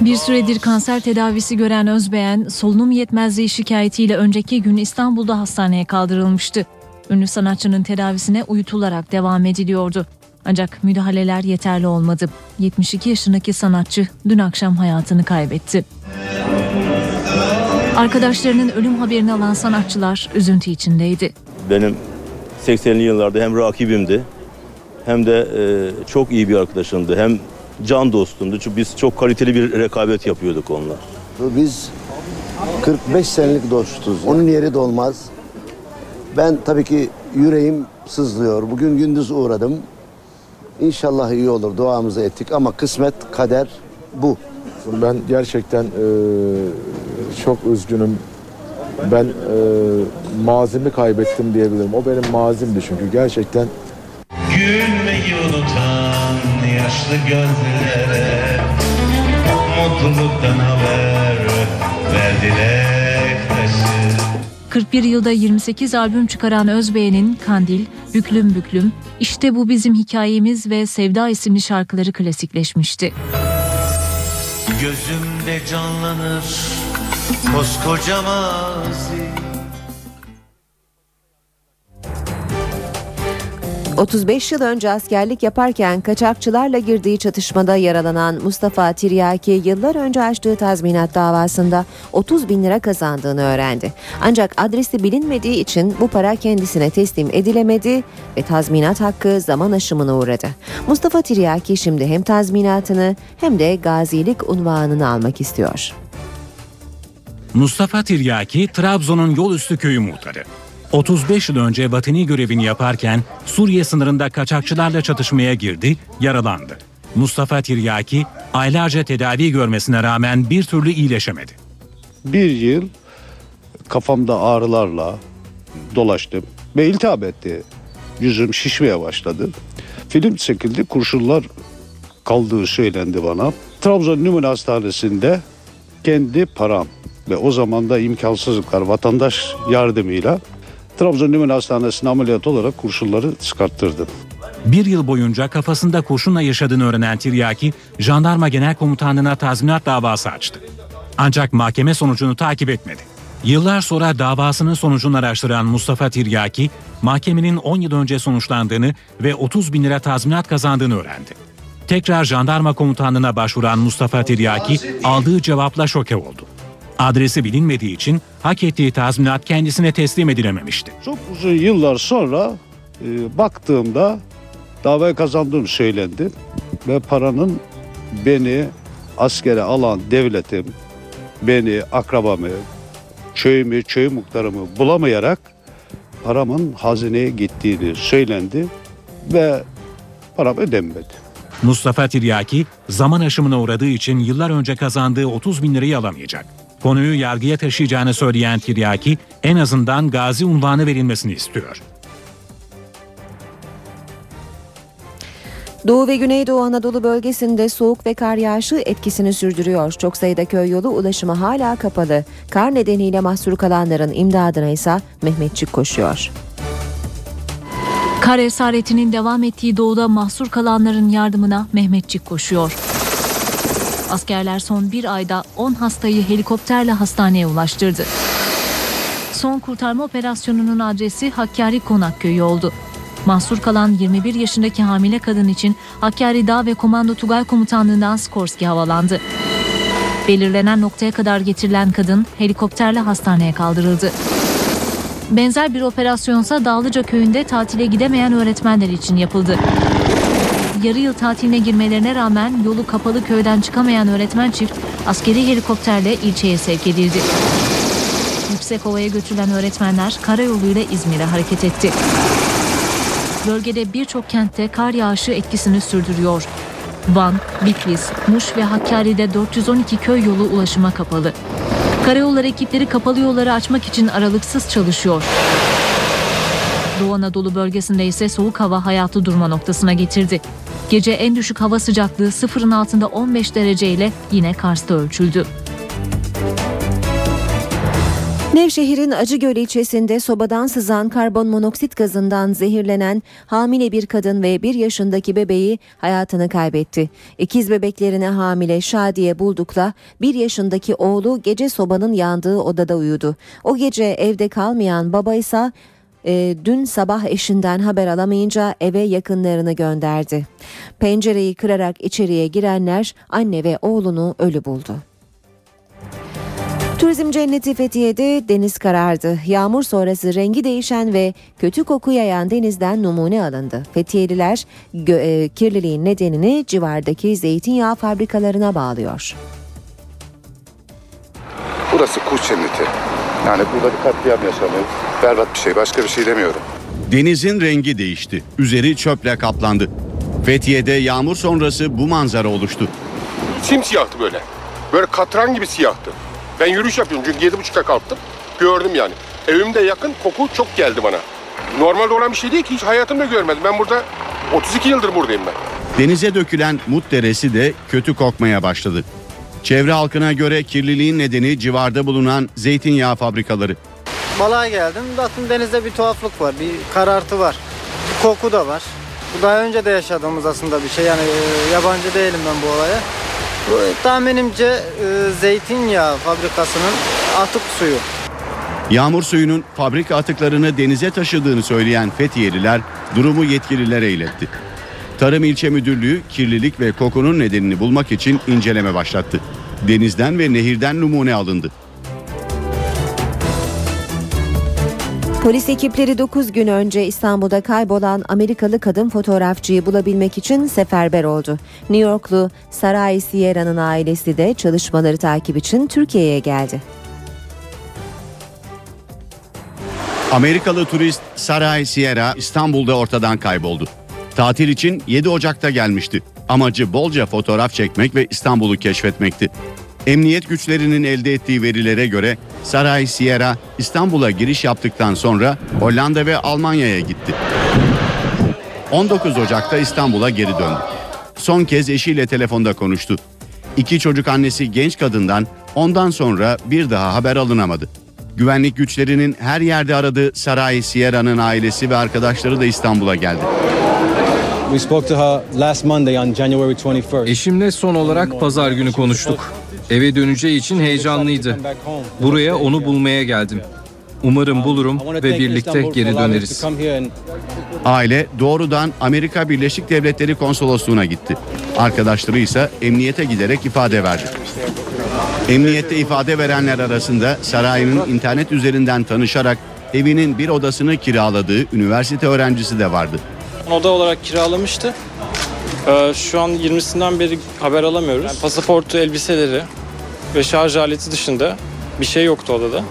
Bir süredir kanser tedavisi gören Özbeğen, solunum yetmezliği şikayetiyle önceki gün İstanbul'da hastaneye kaldırılmıştı. Ünlü sanatçının tedavisine uyutularak devam ediliyordu. Ancak müdahaleler yeterli olmadı. 72 yaşındaki sanatçı dün akşam hayatını kaybetti. Arkadaşlarının ölüm haberini alan sanatçılar üzüntü içindeydi. Benim 80'li yıllarda hem rakibimdi hem de e, çok iyi bir arkadaşımdı. Hem can dostumdu. Çünkü biz çok kaliteli bir rekabet yapıyorduk onunla. Biz 45 senelik dostuz. Onun yeri dolmaz. Ben tabii ki yüreğim sızlıyor. Bugün gündüz uğradım. İnşallah iyi olur. Duamızı ettik ama kısmet, kader bu. Ben gerçekten e, çok üzgünüm. Ben e, mazimi kaybettim diyebilirim. O benim mazimdi çünkü gerçekten Gülmeyi unutan yaşlı gözlere Mutluluktan haber verdiler 41 yılda 28 albüm çıkaran Özbeğen'in Kandil, Büklüm Büklüm, İşte Bu Bizim Hikayemiz ve Sevda isimli şarkıları klasikleşmişti. Gözümde canlanır koskoca mazi 35 yıl önce askerlik yaparken kaçakçılarla girdiği çatışmada yaralanan Mustafa Tiryaki yıllar önce açtığı tazminat davasında 30 bin lira kazandığını öğrendi. Ancak adresi bilinmediği için bu para kendisine teslim edilemedi ve tazminat hakkı zaman aşımına uğradı. Mustafa Tiryaki şimdi hem tazminatını hem de gazilik unvanını almak istiyor. Mustafa Tiryaki, Trabzon'un yol üstü köyü muhtarı. 35 yıl önce vatani görevini yaparken Suriye sınırında kaçakçılarla çatışmaya girdi, yaralandı. Mustafa Tiryaki aylarca tedavi görmesine rağmen bir türlü iyileşemedi. Bir yıl kafamda ağrılarla dolaştım ve iltihap etti. Yüzüm şişmeye başladı. Film çekildi, kurşunlar kaldığı söylendi bana. Trabzon Numune Hastanesi'nde kendi param ve o zaman da imkansızlıklar vatandaş yardımıyla Trabzon Numune Hastanesi'ne ameliyat olarak kurşunları çıkarttırdım. Bir yıl boyunca kafasında kurşunla yaşadığını öğrenen Tiryaki, Jandarma Genel Komutanlığı'na tazminat davası açtı. Ancak mahkeme sonucunu takip etmedi. Yıllar sonra davasının sonucunu araştıran Mustafa Tiryaki, mahkemenin 10 yıl önce sonuçlandığını ve 30 bin lira tazminat kazandığını öğrendi. Tekrar jandarma komutanlığına başvuran Mustafa Tiryaki aldığı cevapla şoke oldu. Adresi bilinmediği için hak ettiği tazminat kendisine teslim edilememişti. Çok uzun yıllar sonra e, baktığımda davayı kazandığım söylendi ve paranın beni askere alan devletim, beni, akrabamı, köyümü, köy muhtarımı bulamayarak paramın hazineye gittiğini söylendi ve param ödenmedi. Mustafa Tiryaki zaman aşımına uğradığı için yıllar önce kazandığı 30 bin lirayı alamayacak. Konuyu yargıya taşıyacağını söyleyen Tiryaki en azından gazi unvanı verilmesini istiyor. Doğu ve Güneydoğu Anadolu bölgesinde soğuk ve kar yağışı etkisini sürdürüyor. Çok sayıda köy yolu ulaşımı hala kapalı. Kar nedeniyle mahsur kalanların imdadına ise Mehmetçik koşuyor. Kar esaretinin devam ettiği doğuda mahsur kalanların yardımına Mehmetçik koşuyor. Askerler son bir ayda 10 hastayı helikopterle hastaneye ulaştırdı. Son kurtarma operasyonunun adresi Hakkari Konak Köyü oldu. Mahsur kalan 21 yaşındaki hamile kadın için Hakkari Dağ ve Komando Tugay Komutanlığı'ndan Skorski havalandı. Belirlenen noktaya kadar getirilen kadın helikopterle hastaneye kaldırıldı. Benzer bir operasyonsa Dağlıca köyünde tatile gidemeyen öğretmenler için yapıldı. Yarı yıl tatiline girmelerine rağmen yolu kapalı köyden çıkamayan öğretmen çift askeri helikopterle ilçeye sevk edildi. Yüksekova'ya götürülen öğretmenler karayoluyla İzmir'e hareket etti. Bölgede birçok kentte kar yağışı etkisini sürdürüyor. Van, Bitlis, Muş ve Hakkari'de 412 köy yolu ulaşıma kapalı. Karayolları ekipleri kapalı yolları açmak için aralıksız çalışıyor. Doğu Anadolu bölgesinde ise soğuk hava hayatı durma noktasına getirdi. Gece en düşük hava sıcaklığı sıfırın altında 15 derece ile yine Kars'ta ölçüldü. Nevşehir'in Acıgöl ilçesinde sobadan sızan karbon monoksit gazından zehirlenen hamile bir kadın ve bir yaşındaki bebeği hayatını kaybetti. İkiz bebeklerine hamile Şadiye Bulduk'la bir yaşındaki oğlu gece sobanın yandığı odada uyudu. O gece evde kalmayan baba ise e, dün sabah eşinden haber alamayınca eve yakınlarını gönderdi. Pencereyi kırarak içeriye girenler anne ve oğlunu ölü buldu. Turizm cenneti Fethiye'de deniz karardı. Yağmur sonrası rengi değişen ve kötü koku yayan denizden numune alındı. Fethiyeliler gö- e, kirliliğin nedenini civardaki zeytinyağı fabrikalarına bağlıyor. Burası kuş cenneti. Yani burada bir katliam yaşanıyor. Berbat bir şey. Başka bir şey demiyorum. Denizin rengi değişti. Üzeri çöple kaplandı. Fethiye'de yağmur sonrası bu manzara oluştu. Simsiyahtı böyle. Böyle katran gibi siyahtı. Ben yürüyüş yapıyorum çünkü yedi buçukta kalktım. Gördüm yani. Evimde yakın koku çok geldi bana. Normalde olan bir şey değil ki hiç hayatımda görmedim. Ben burada 32 yıldır buradayım ben. Denize dökülen Mut Deresi de kötü kokmaya başladı. Çevre halkına göre kirliliğin nedeni civarda bulunan zeytinyağı fabrikaları. Balığa geldim. Baktım denizde bir tuhaflık var. Bir karartı var. Bir koku da var. Bu daha önce de yaşadığımız aslında bir şey. Yani e, yabancı değilim ben bu olaya. Bu, tahminimce e, zeytinyağı fabrikasının atık suyu. Yağmur suyunun fabrika atıklarını denize taşıdığını söyleyen Fethiyeliler durumu yetkililere iletti. Tarım İlçe Müdürlüğü kirlilik ve kokunun nedenini bulmak için inceleme başlattı. Denizden ve nehirden numune alındı. Polis ekipleri 9 gün önce İstanbul'da kaybolan Amerikalı kadın fotoğrafçıyı bulabilmek için seferber oldu. New Yorklu Saray Sierra'nın ailesi de çalışmaları takip için Türkiye'ye geldi. Amerikalı turist Saray Sierra İstanbul'da ortadan kayboldu. Tatil için 7 Ocak'ta gelmişti. Amacı bolca fotoğraf çekmek ve İstanbul'u keşfetmekti. Emniyet güçlerinin elde ettiği verilere göre Saray Sierra İstanbul'a giriş yaptıktan sonra Hollanda ve Almanya'ya gitti. 19 Ocak'ta İstanbul'a geri döndü. Son kez eşiyle telefonda konuştu. İki çocuk annesi genç kadından ondan sonra bir daha haber alınamadı. Güvenlik güçlerinin her yerde aradığı Saray Sierra'nın ailesi ve arkadaşları da İstanbul'a geldi. We spoke to her last Monday on January 21st. Eşimle son olarak pazar günü konuştuk. Eve döneceği için heyecanlıydı. Buraya onu bulmaya geldim. Umarım bulurum ve birlikte geri döneriz. Aile doğrudan Amerika Birleşik Devletleri Konsolosluğu'na gitti. Arkadaşları ise emniyete giderek ifade verdi. Emniyette ifade verenler arasında sarayının internet üzerinden tanışarak evinin bir odasını kiraladığı üniversite öğrencisi de vardı. Oda olarak kiralamıştı. Ee, şu an 20'sinden beri haber alamıyoruz. Yani pasaportu, elbiseleri ve şarj aleti dışında bir şey yoktu odada.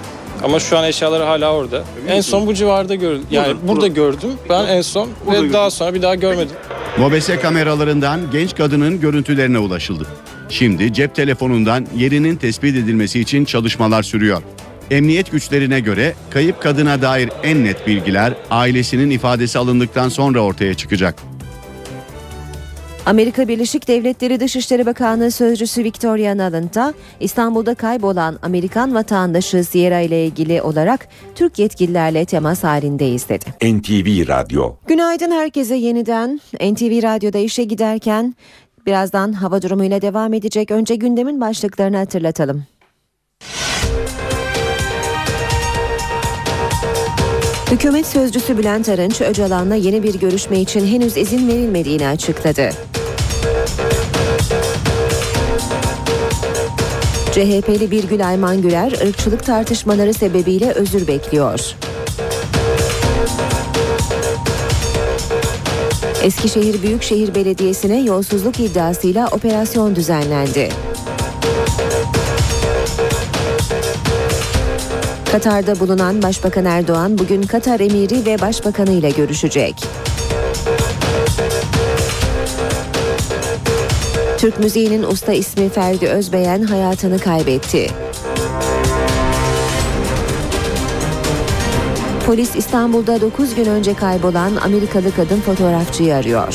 Ama şu an eşyaları hala orada. En son bu civarda gördüm. Yani burada, gördüm. Ben en son ve daha sonra bir daha görmedim. Mobese kameralarından genç kadının görüntülerine ulaşıldı. Şimdi cep telefonundan yerinin tespit edilmesi için çalışmalar sürüyor. Emniyet güçlerine göre kayıp kadına dair en net bilgiler ailesinin ifadesi alındıktan sonra ortaya çıkacak. Amerika Birleşik Devletleri Dışişleri Bakanlığı Sözcüsü Victoria Nuland da İstanbul'da kaybolan Amerikan vatandaşı Sierra ile ilgili olarak Türk yetkililerle temas halindeyiz dedi. NTV Radyo Günaydın herkese yeniden NTV Radyo'da işe giderken birazdan hava durumuyla devam edecek. Önce gündemin başlıklarını hatırlatalım. Hükümet sözcüsü Bülent Arınç, Öcalan'la yeni bir görüşme için henüz izin verilmediğini açıkladı. CHP'li Birgül Ayman Güler, ırkçılık tartışmaları sebebiyle özür bekliyor. Eskişehir Büyükşehir Belediyesi'ne yolsuzluk iddiasıyla operasyon düzenlendi. Katar'da bulunan Başbakan Erdoğan bugün Katar emiri ve başbakanı ile görüşecek. Türk müziğinin usta ismi Ferdi Özbeyen hayatını kaybetti. Polis İstanbul'da 9 gün önce kaybolan Amerikalı kadın fotoğrafçıyı arıyor.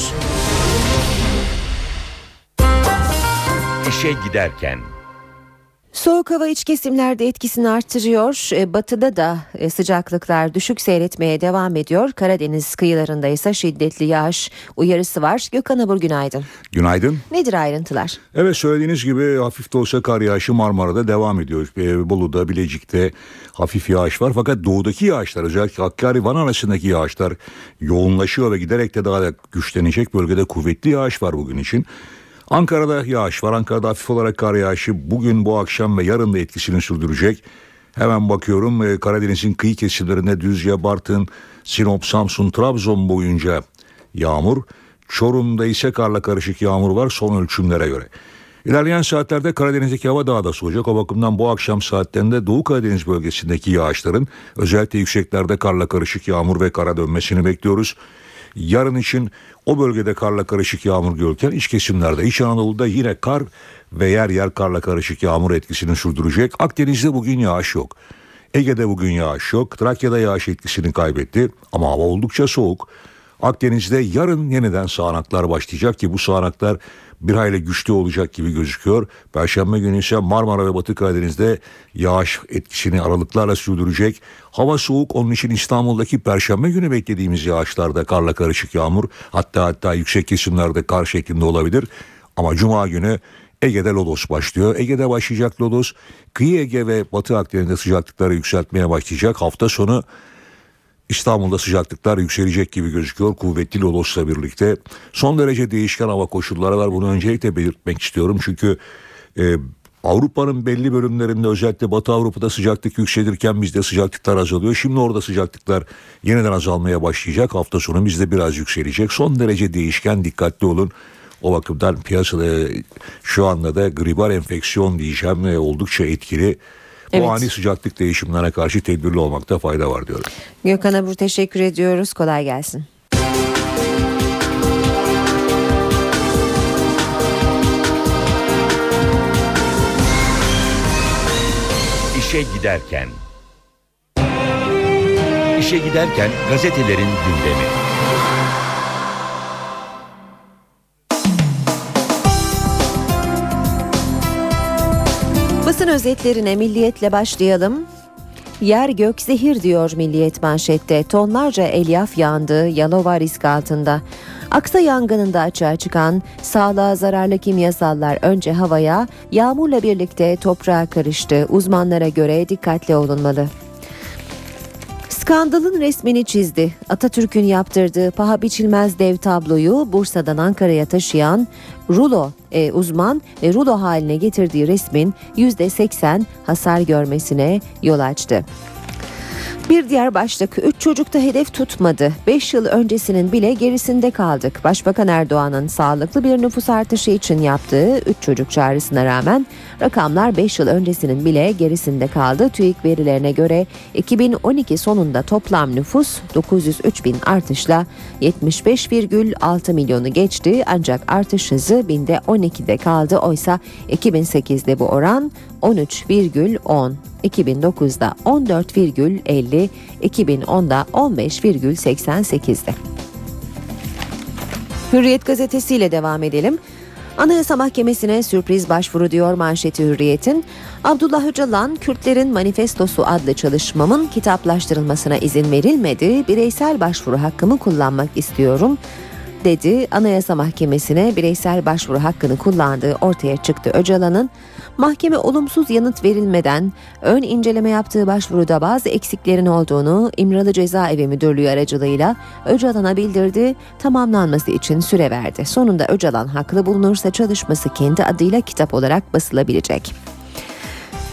İşe giderken Soğuk hava iç kesimlerde etkisini arttırıyor. E, Batıda da e, sıcaklıklar düşük seyretmeye devam ediyor. Karadeniz kıyılarında ise şiddetli yağış uyarısı var. Gökhan Abur günaydın. Günaydın. Nedir ayrıntılar? Evet söylediğiniz gibi hafif de olsa kar yağışı Marmara'da devam ediyor. Ee, Bolu'da, Bilecik'te hafif yağış var. Fakat doğudaki yağışlar özellikle Hakkari Van arasındaki yağışlar yoğunlaşıyor ve giderek de daha da güçlenecek bölgede kuvvetli yağış var bugün için. Ankara'da yağış var. Ankara'da hafif olarak kar yağışı bugün, bu akşam ve yarın da etkisini sürdürecek. Hemen bakıyorum e, Karadeniz'in kıyı kesimlerinde Düzce, Bartın, Sinop, Samsun, Trabzon boyunca yağmur. Çorum'da ise karla karışık yağmur var son ölçümlere göre. İlerleyen saatlerde Karadeniz'deki hava daha da soğuyacak. O bakımdan bu akşam saatlerinde Doğu Karadeniz bölgesindeki yağışların özellikle yükseklerde karla karışık yağmur ve kara dönmesini bekliyoruz. Yarın için o bölgede karla karışık yağmur görürken iç kesimlerde İç Anadolu'da yine kar ve yer yer karla karışık yağmur etkisini sürdürecek. Akdeniz'de bugün yağış yok. Ege'de bugün yağış yok. Trakya'da yağış etkisini kaybetti ama hava oldukça soğuk. Akdeniz'de yarın yeniden sağanaklar başlayacak ki bu sağanaklar bir hayli güçlü olacak gibi gözüküyor. Perşembe günü ise Marmara ve Batı Karadeniz'de yağış etkisini aralıklarla sürdürecek. Hava soğuk onun için İstanbul'daki Perşembe günü beklediğimiz yağışlarda karla karışık yağmur hatta hatta yüksek kesimlerde kar şeklinde olabilir. Ama Cuma günü Ege'de lodos başlıyor. Ege'de başlayacak lodos. Kıyı Ege ve Batı Akdeniz'de sıcaklıkları yükseltmeye başlayacak. Hafta sonu İstanbul'da sıcaklıklar yükselecek gibi gözüküyor kuvvetli lodosla birlikte. Son derece değişken hava koşulları var. Bunu öncelikle belirtmek istiyorum. Çünkü e, Avrupa'nın belli bölümlerinde özellikle Batı Avrupa'da sıcaklık yükselirken bizde sıcaklıklar azalıyor. Şimdi orada sıcaklıklar yeniden azalmaya başlayacak. Hafta sonu bizde biraz yükselecek. Son derece değişken dikkatli olun. O bakımdan piyasada şu anda da gribal enfeksiyon diyeceğim oldukça etkili. Evet. Bu ani sıcaklık değişimlerine karşı tedbirli olmakta fayda var diyorum. Gökhan Abur teşekkür ediyoruz. Kolay gelsin. İşe giderken. İşe giderken gazetelerin gündemi. Özetlerine milliyetle başlayalım. Yer gök zehir diyor Milliyet manşette. Tonlarca elyaf yandı, Yalova risk altında. Aksa yangınında açığa çıkan sağlığa zararlı kimyasallar önce havaya, yağmurla birlikte toprağa karıştı. Uzmanlara göre dikkatli olunmalı. Skandalın resmini çizdi. Atatürk'ün yaptırdığı paha biçilmez dev tabloyu Bursa'dan Ankara'ya taşıyan rulo e, uzman ve rulo haline getirdiği resmin %80 hasar görmesine yol açtı. Bir diğer başlık 3 çocukta hedef tutmadı. 5 yıl öncesinin bile gerisinde kaldık. Başbakan Erdoğan'ın sağlıklı bir nüfus artışı için yaptığı 3 çocuk çağrısına rağmen rakamlar 5 yıl öncesinin bile gerisinde kaldı. TÜİK verilerine göre 2012 sonunda toplam nüfus 903 bin artışla 75,6 milyonu geçti. Ancak artış hızı binde 12'de kaldı. Oysa 2008'de bu oran 13,10. 2009'da 14,50, 2010'da 15,88'di. Hürriyet gazetesiyle devam edelim. Anayasa Mahkemesi'ne sürpriz başvuru diyor manşeti Hürriyet'in. Abdullah Öcalan, Kürtlerin Manifestosu adlı çalışmamın kitaplaştırılmasına izin verilmedi. Bireysel başvuru hakkımı kullanmak istiyorum dedi. Anayasa Mahkemesi'ne bireysel başvuru hakkını kullandığı ortaya çıktı Öcalan'ın. Mahkeme olumsuz yanıt verilmeden ön inceleme yaptığı başvuruda bazı eksiklerin olduğunu İmralı Cezaevi Müdürlüğü aracılığıyla Öcalan'a bildirdi. Tamamlanması için süre verdi. Sonunda Öcalan haklı bulunursa çalışması kendi adıyla kitap olarak basılabilecek.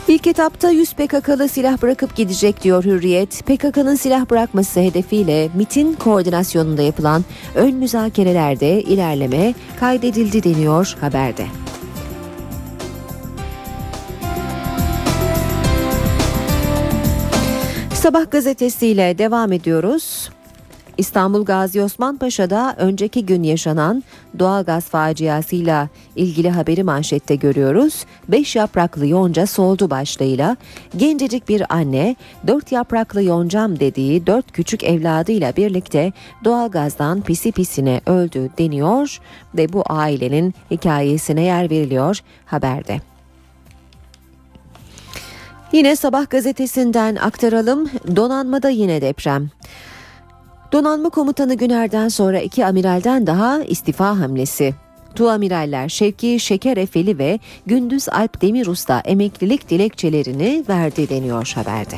İlk etapta 100 PKK'lı silah bırakıp gidecek diyor Hürriyet. PKK'nın silah bırakması hedefiyle MIT'in koordinasyonunda yapılan ön müzakerelerde ilerleme kaydedildi deniyor haberde. Sabah gazetesiyle devam ediyoruz. İstanbul Gazi Osman Paşa'da önceki gün yaşanan doğalgaz faciasıyla ilgili haberi manşette görüyoruz. Beş yapraklı yonca soldu başlığıyla gencecik bir anne dört yapraklı yoncam dediği dört küçük evladıyla birlikte doğalgazdan pisi pisine öldü deniyor ve bu ailenin hikayesine yer veriliyor haberde. Yine sabah gazetesinden aktaralım. Donanmada yine deprem. Donanma komutanı Güner'den sonra iki amiralden daha istifa hamlesi. Tuamiraller Şevki Şeker Efeli ve Gündüz Alp Demirus'ta emeklilik dilekçelerini verdi deniyor haberde.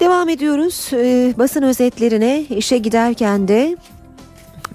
Devam ediyoruz Ee, basın özetlerine işe giderken de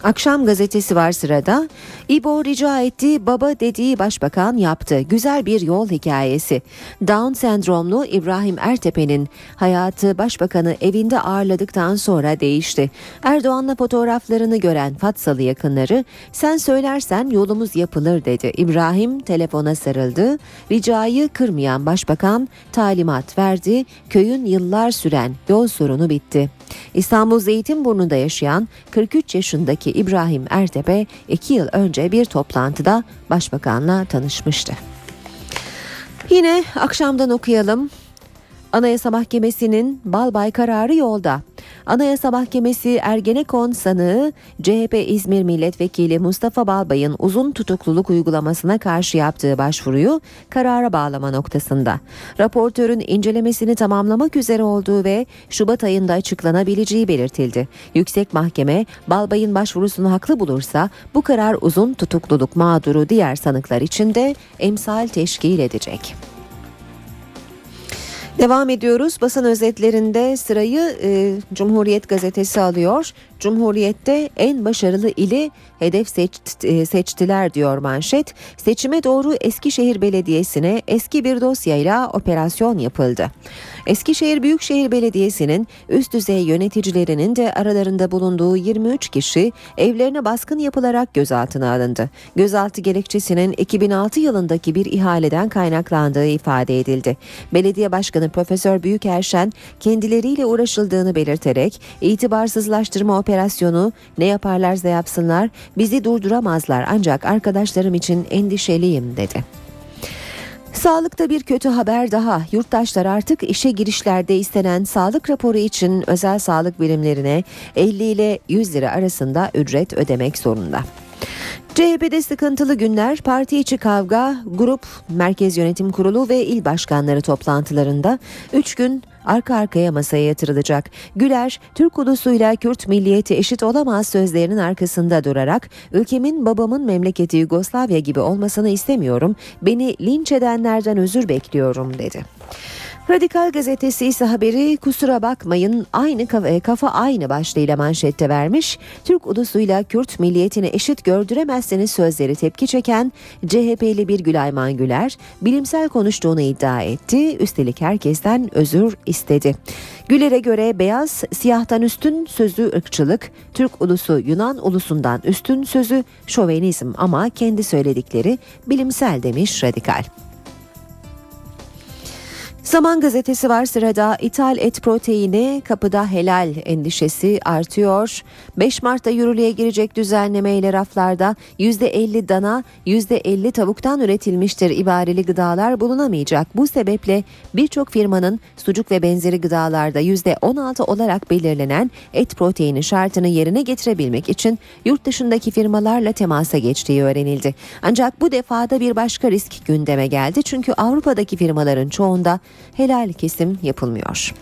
Akşam gazetesi var sırada. İbo rica etti, baba dediği başbakan yaptı. Güzel bir yol hikayesi. Down sendromlu İbrahim Ertepe'nin hayatı başbakanı evinde ağırladıktan sonra değişti. Erdoğan'la fotoğraflarını gören Fatsalı yakınları sen söylersen yolumuz yapılır dedi. İbrahim telefona sarıldı. Ricayı kırmayan başbakan talimat verdi. Köyün yıllar süren yol sorunu bitti. İstanbul Zeytinburnu'nda yaşayan 43 yaşındaki İbrahim Ertepe 2 yıl önce bir toplantıda başbakanla tanışmıştı. Yine akşamdan okuyalım. Anayasa Mahkemesi'nin Balbay kararı yolda. Anayasa Mahkemesi Ergenekon sanığı CHP İzmir Milletvekili Mustafa Balbay'ın uzun tutukluluk uygulamasına karşı yaptığı başvuruyu karara bağlama noktasında. Raportörün incelemesini tamamlamak üzere olduğu ve Şubat ayında açıklanabileceği belirtildi. Yüksek Mahkeme Balbay'ın başvurusunu haklı bulursa bu karar uzun tutukluluk mağduru diğer sanıklar için de emsal teşkil edecek. Devam ediyoruz. Basın özetlerinde sırayı e, Cumhuriyet gazetesi alıyor. Cumhuriyet'te en başarılı ili hedef e, seçtiler diyor manşet. Seçime doğru Eskişehir Belediyesi'ne eski bir dosyayla operasyon yapıldı. Eskişehir Büyükşehir Belediyesi'nin üst düzey yöneticilerinin de aralarında bulunduğu 23 kişi evlerine baskın yapılarak gözaltına alındı. Gözaltı gerekçesinin 2006 yılındaki bir ihaleden kaynaklandığı ifade edildi. Belediye Başkanı Profesör Büyükerşen kendileriyle uğraşıldığını belirterek itibarsızlaştırma operasyonu ne yaparlarsa yapsınlar bizi durduramazlar ancak arkadaşlarım için endişeliyim dedi. Sağlıkta bir kötü haber daha. Yurttaşlar artık işe girişlerde istenen sağlık raporu için özel sağlık birimlerine 50 ile 100 lira arasında ücret ödemek zorunda. CHP'de sıkıntılı günler, parti içi kavga, grup, merkez yönetim kurulu ve il başkanları toplantılarında 3 gün arka arkaya masaya yatırılacak. Güler, Türk ulusuyla Kürt milliyeti eşit olamaz sözlerinin arkasında durarak ülkemin babamın memleketi Yugoslavya gibi olmasını istemiyorum, beni linç edenlerden özür bekliyorum dedi. Radikal gazetesi ise haberi kusura bakmayın aynı kafa, kafa aynı başlığıyla manşette vermiş. Türk ulusuyla Kürt milliyetini eşit gördüremezseniz sözleri tepki çeken CHP'li bir Gülayman Güler bilimsel konuştuğunu iddia etti. Üstelik herkesten özür istedi. Güler'e göre beyaz siyahtan üstün sözü ırkçılık, Türk ulusu Yunan ulusundan üstün sözü şovenizm ama kendi söyledikleri bilimsel demiş radikal. Zaman gazetesi var sırada ithal et proteini kapıda helal endişesi artıyor. 5 Mart'ta yürürlüğe girecek düzenlemeyle raflarda %50 dana %50 tavuktan üretilmiştir ibareli gıdalar bulunamayacak. Bu sebeple birçok firmanın sucuk ve benzeri gıdalarda %16 olarak belirlenen et proteini şartını yerine getirebilmek için yurt dışındaki firmalarla temasa geçtiği öğrenildi. Ancak bu defada bir başka risk gündeme geldi çünkü Avrupa'daki firmaların çoğunda helal kesim yapılmıyor.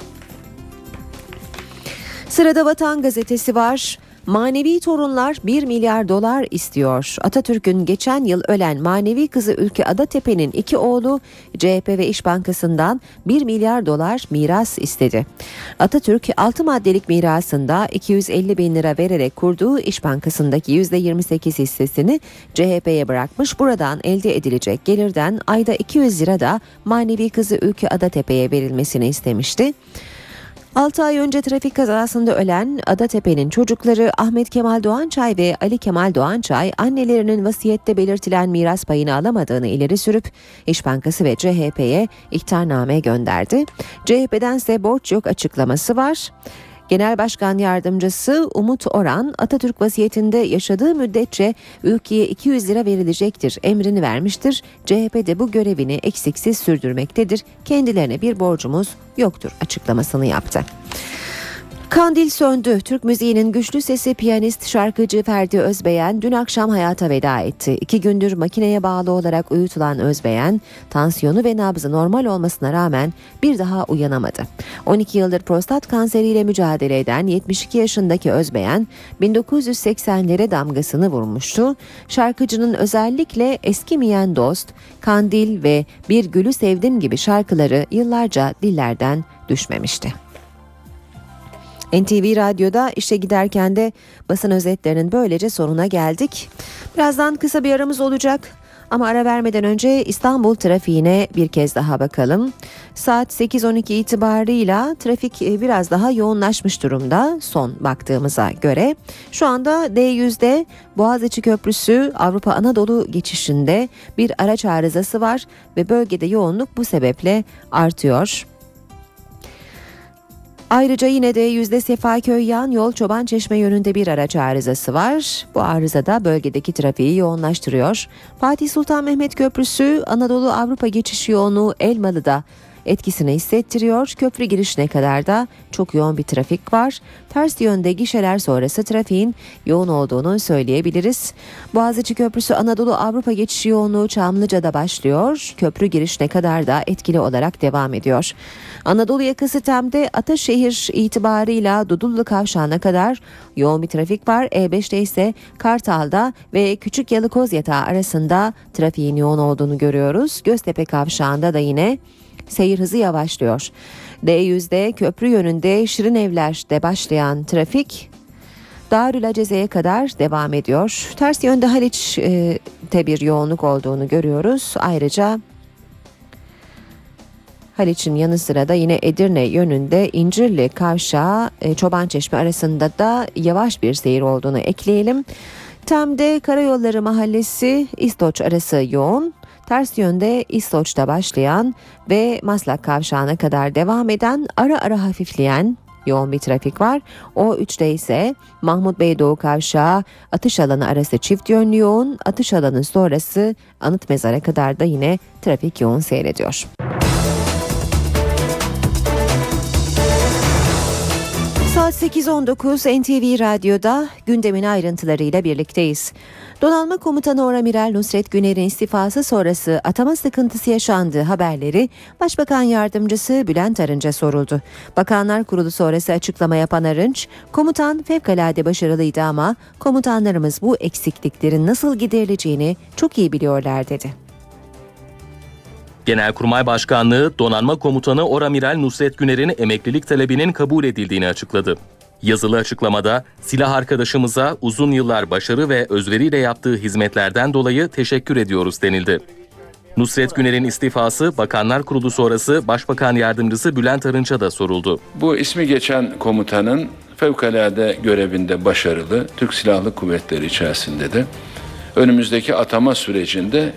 Sırada Vatan Gazetesi var. Manevi torunlar 1 milyar dolar istiyor. Atatürk'ün geçen yıl ölen manevi kızı Ülke Adatepe'nin iki oğlu CHP ve İş Bankası'ndan 1 milyar dolar miras istedi. Atatürk 6 maddelik mirasında 250 bin lira vererek kurduğu İş Bankası'ndaki %28 hissesini CHP'ye bırakmış. Buradan elde edilecek gelirden ayda 200 lira da manevi kızı Ülke Adatepe'ye verilmesini istemişti. 6 ay önce trafik kazasında ölen Adatepe'nin çocukları Ahmet Kemal Doğançay ve Ali Kemal Doğançay annelerinin vasiyette belirtilen miras payını alamadığını ileri sürüp İş Bankası ve CHP'ye ihtarname gönderdi. CHP'den ise borç yok açıklaması var. Genel Başkan Yardımcısı Umut Oran Atatürk vasiyetinde yaşadığı müddetçe ülkeye 200 lira verilecektir emrini vermiştir. CHP de bu görevini eksiksiz sürdürmektedir. Kendilerine bir borcumuz yoktur açıklamasını yaptı. Kandil söndü. Türk müziğinin güçlü sesi piyanist şarkıcı Ferdi Özbeyen dün akşam hayata veda etti. İki gündür makineye bağlı olarak uyutulan Özbeyen, tansiyonu ve nabzı normal olmasına rağmen bir daha uyanamadı. 12 yıldır prostat kanseriyle mücadele eden 72 yaşındaki Özbeyen, 1980'lere damgasını vurmuştu. Şarkıcının özellikle Eskimeyen Dost, Kandil ve Bir Gülü Sevdim gibi şarkıları yıllarca dillerden düşmemişti. NTV Radyo'da işe giderken de basın özetlerinin böylece sonuna geldik. Birazdan kısa bir aramız olacak. Ama ara vermeden önce İstanbul trafiğine bir kez daha bakalım. Saat 8.12 itibarıyla trafik e, biraz daha yoğunlaşmış durumda son baktığımıza göre. Şu anda D100'de Boğaziçi Köprüsü Avrupa Anadolu geçişinde bir araç arızası var ve bölgede yoğunluk bu sebeple artıyor. Ayrıca yine de yüzde Sefaköy yan yol Çoban Çeşme yönünde bir araç arızası var. Bu arıza da bölgedeki trafiği yoğunlaştırıyor. Fatih Sultan Mehmet Köprüsü Anadolu Avrupa geçiş yoğunluğu Elmalı'da etkisini hissettiriyor. Köprü girişine kadar da çok yoğun bir trafik var. Ters yönde gişeler sonrası trafiğin yoğun olduğunu söyleyebiliriz. Boğaziçi Köprüsü Anadolu Avrupa geçişi yoğunluğu Çamlıca'da başlıyor. Köprü girişine kadar da etkili olarak devam ediyor. Anadolu yakası Tem'de Ataşehir itibarıyla Dudullu Kavşağı'na kadar yoğun bir trafik var. E5'te ise Kartal'da ve Küçük Yalıkoz Yatağı arasında trafiğin yoğun olduğunu görüyoruz. Göztepe Kavşağı'nda da yine seyir hızı yavaşlıyor. D100'de köprü yönünde Şirin Evler'de başlayan trafik Darül Aceze'ye kadar devam ediyor. Ters yönde Haliç'te bir yoğunluk olduğunu görüyoruz. Ayrıca Haliç'in yanı sıra da yine Edirne yönünde İncirli Kavşağı e, Çobançeşme arasında da yavaş bir seyir olduğunu ekleyelim. Tem'de Karayolları Mahallesi İstoç arası yoğun. Ters yönde İstoç'ta başlayan ve Maslak Kavşağı'na kadar devam eden ara ara hafifleyen yoğun bir trafik var. O 3'te ise Mahmut Bey Doğu Kavşağı atış alanı arası çift yönlü yoğun. Atış alanı sonrası anıt mezara kadar da yine trafik yoğun seyrediyor. Saat 8.19 NTV Radyo'da gündemin ayrıntılarıyla birlikteyiz. Donanma Komutanı Oramiral Nusret Güner'in istifası sonrası atama sıkıntısı yaşandığı haberleri Başbakan Yardımcısı Bülent Arınç'a soruldu. Bakanlar Kurulu sonrası açıklama yapan Arınç, komutan fevkalade başarılıydı ama komutanlarımız bu eksikliklerin nasıl giderileceğini çok iyi biliyorlar dedi. Genelkurmay Başkanlığı Donanma Komutanı Oramiral Nusret Güner'in emeklilik talebinin kabul edildiğini açıkladı. Yazılı açıklamada silah arkadaşımıza uzun yıllar başarı ve özveriyle yaptığı hizmetlerden dolayı teşekkür ediyoruz denildi. Nusret Güner'in istifası Bakanlar Kurulu sonrası Başbakan Yardımcısı Bülent Arınç'a da soruldu. Bu ismi geçen komutanın fevkalade görevinde başarılı, Türk Silahlı Kuvvetleri içerisinde de önümüzdeki atama sürecinde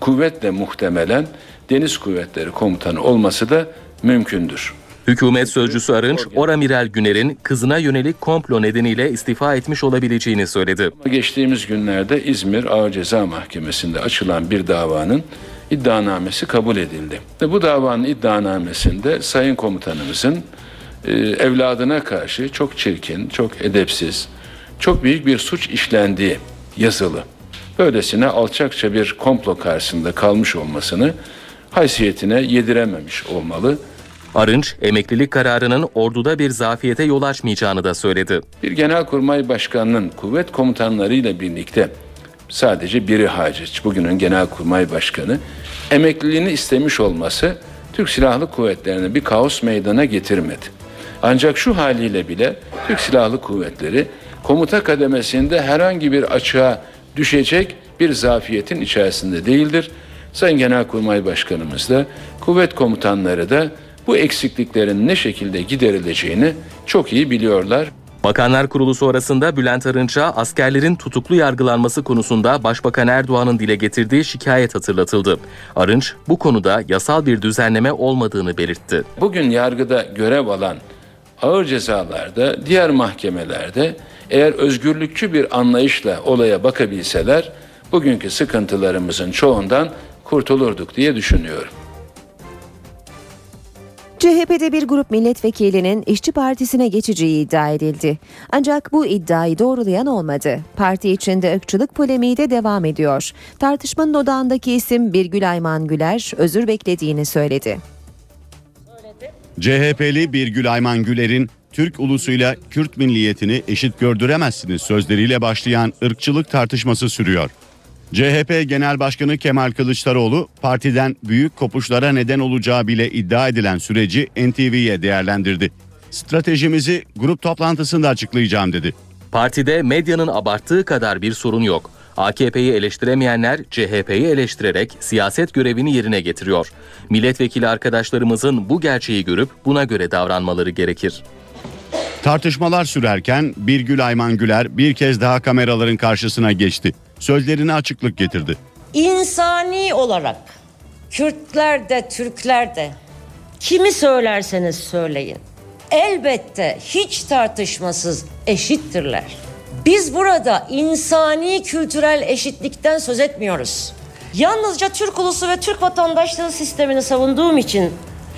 kuvvetle muhtemelen Deniz Kuvvetleri Komutanı olması da mümkündür. Hükümet sözcüsü Arınç, Oramiral Güner'in kızına yönelik komplo nedeniyle istifa etmiş olabileceğini söyledi. Geçtiğimiz günlerde İzmir Ağır Ceza Mahkemesi'nde açılan bir davanın iddianamesi kabul edildi. Ve bu davanın iddianamesinde Sayın Komutanımızın e, evladına karşı çok çirkin, çok edepsiz, çok büyük bir suç işlendiği yazılı. Böylesine alçakça bir komplo karşısında kalmış olmasını haysiyetine yedirememiş olmalı. Arınç, emeklilik kararının orduda bir zafiyete yol açmayacağını da söyledi. Bir genelkurmay başkanının kuvvet komutanlarıyla birlikte sadece biri hariç bugünün genelkurmay başkanı emekliliğini istemiş olması Türk Silahlı Kuvvetleri'ne bir kaos meydana getirmedi. Ancak şu haliyle bile Türk Silahlı Kuvvetleri komuta kademesinde herhangi bir açığa düşecek bir zafiyetin içerisinde değildir. Sayın Genelkurmay Başkanımız da kuvvet komutanları da bu eksikliklerin ne şekilde giderileceğini çok iyi biliyorlar. Bakanlar Kurulu sonrasında Bülent Arınç'a askerlerin tutuklu yargılanması konusunda Başbakan Erdoğan'ın dile getirdiği şikayet hatırlatıldı. Arınç bu konuda yasal bir düzenleme olmadığını belirtti. Bugün yargıda görev alan ağır cezalarda, diğer mahkemelerde eğer özgürlükçü bir anlayışla olaya bakabilseler bugünkü sıkıntılarımızın çoğundan kurtulurduk diye düşünüyorum. CHP'de bir grup milletvekilinin İşçi Partisi'ne geçeceği iddia edildi. Ancak bu iddiayı doğrulayan olmadı. Parti içinde ırkçılık polemiği de devam ediyor. Tartışmanın odağındaki isim Birgül Ayman Güler özür beklediğini söyledi. CHP'li Birgül Ayman Güler'in Türk ulusuyla Kürt milliyetini eşit gördüremezsiniz sözleriyle başlayan ırkçılık tartışması sürüyor. CHP Genel Başkanı Kemal Kılıçdaroğlu partiden büyük kopuşlara neden olacağı bile iddia edilen süreci NTV'ye değerlendirdi. Stratejimizi grup toplantısında açıklayacağım dedi. Partide medyanın abarttığı kadar bir sorun yok. AKP'yi eleştiremeyenler CHP'yi eleştirerek siyaset görevini yerine getiriyor. Milletvekili arkadaşlarımızın bu gerçeği görüp buna göre davranmaları gerekir. Tartışmalar sürerken Birgül Ayman Güler bir kez daha kameraların karşısına geçti. Sözlerine açıklık getirdi. İnsani olarak Kürtler de Türkler de kimi söylerseniz söyleyin elbette hiç tartışmasız eşittirler. Biz burada insani kültürel eşitlikten söz etmiyoruz. Yalnızca Türk ulusu ve Türk vatandaşlığı sistemini savunduğum için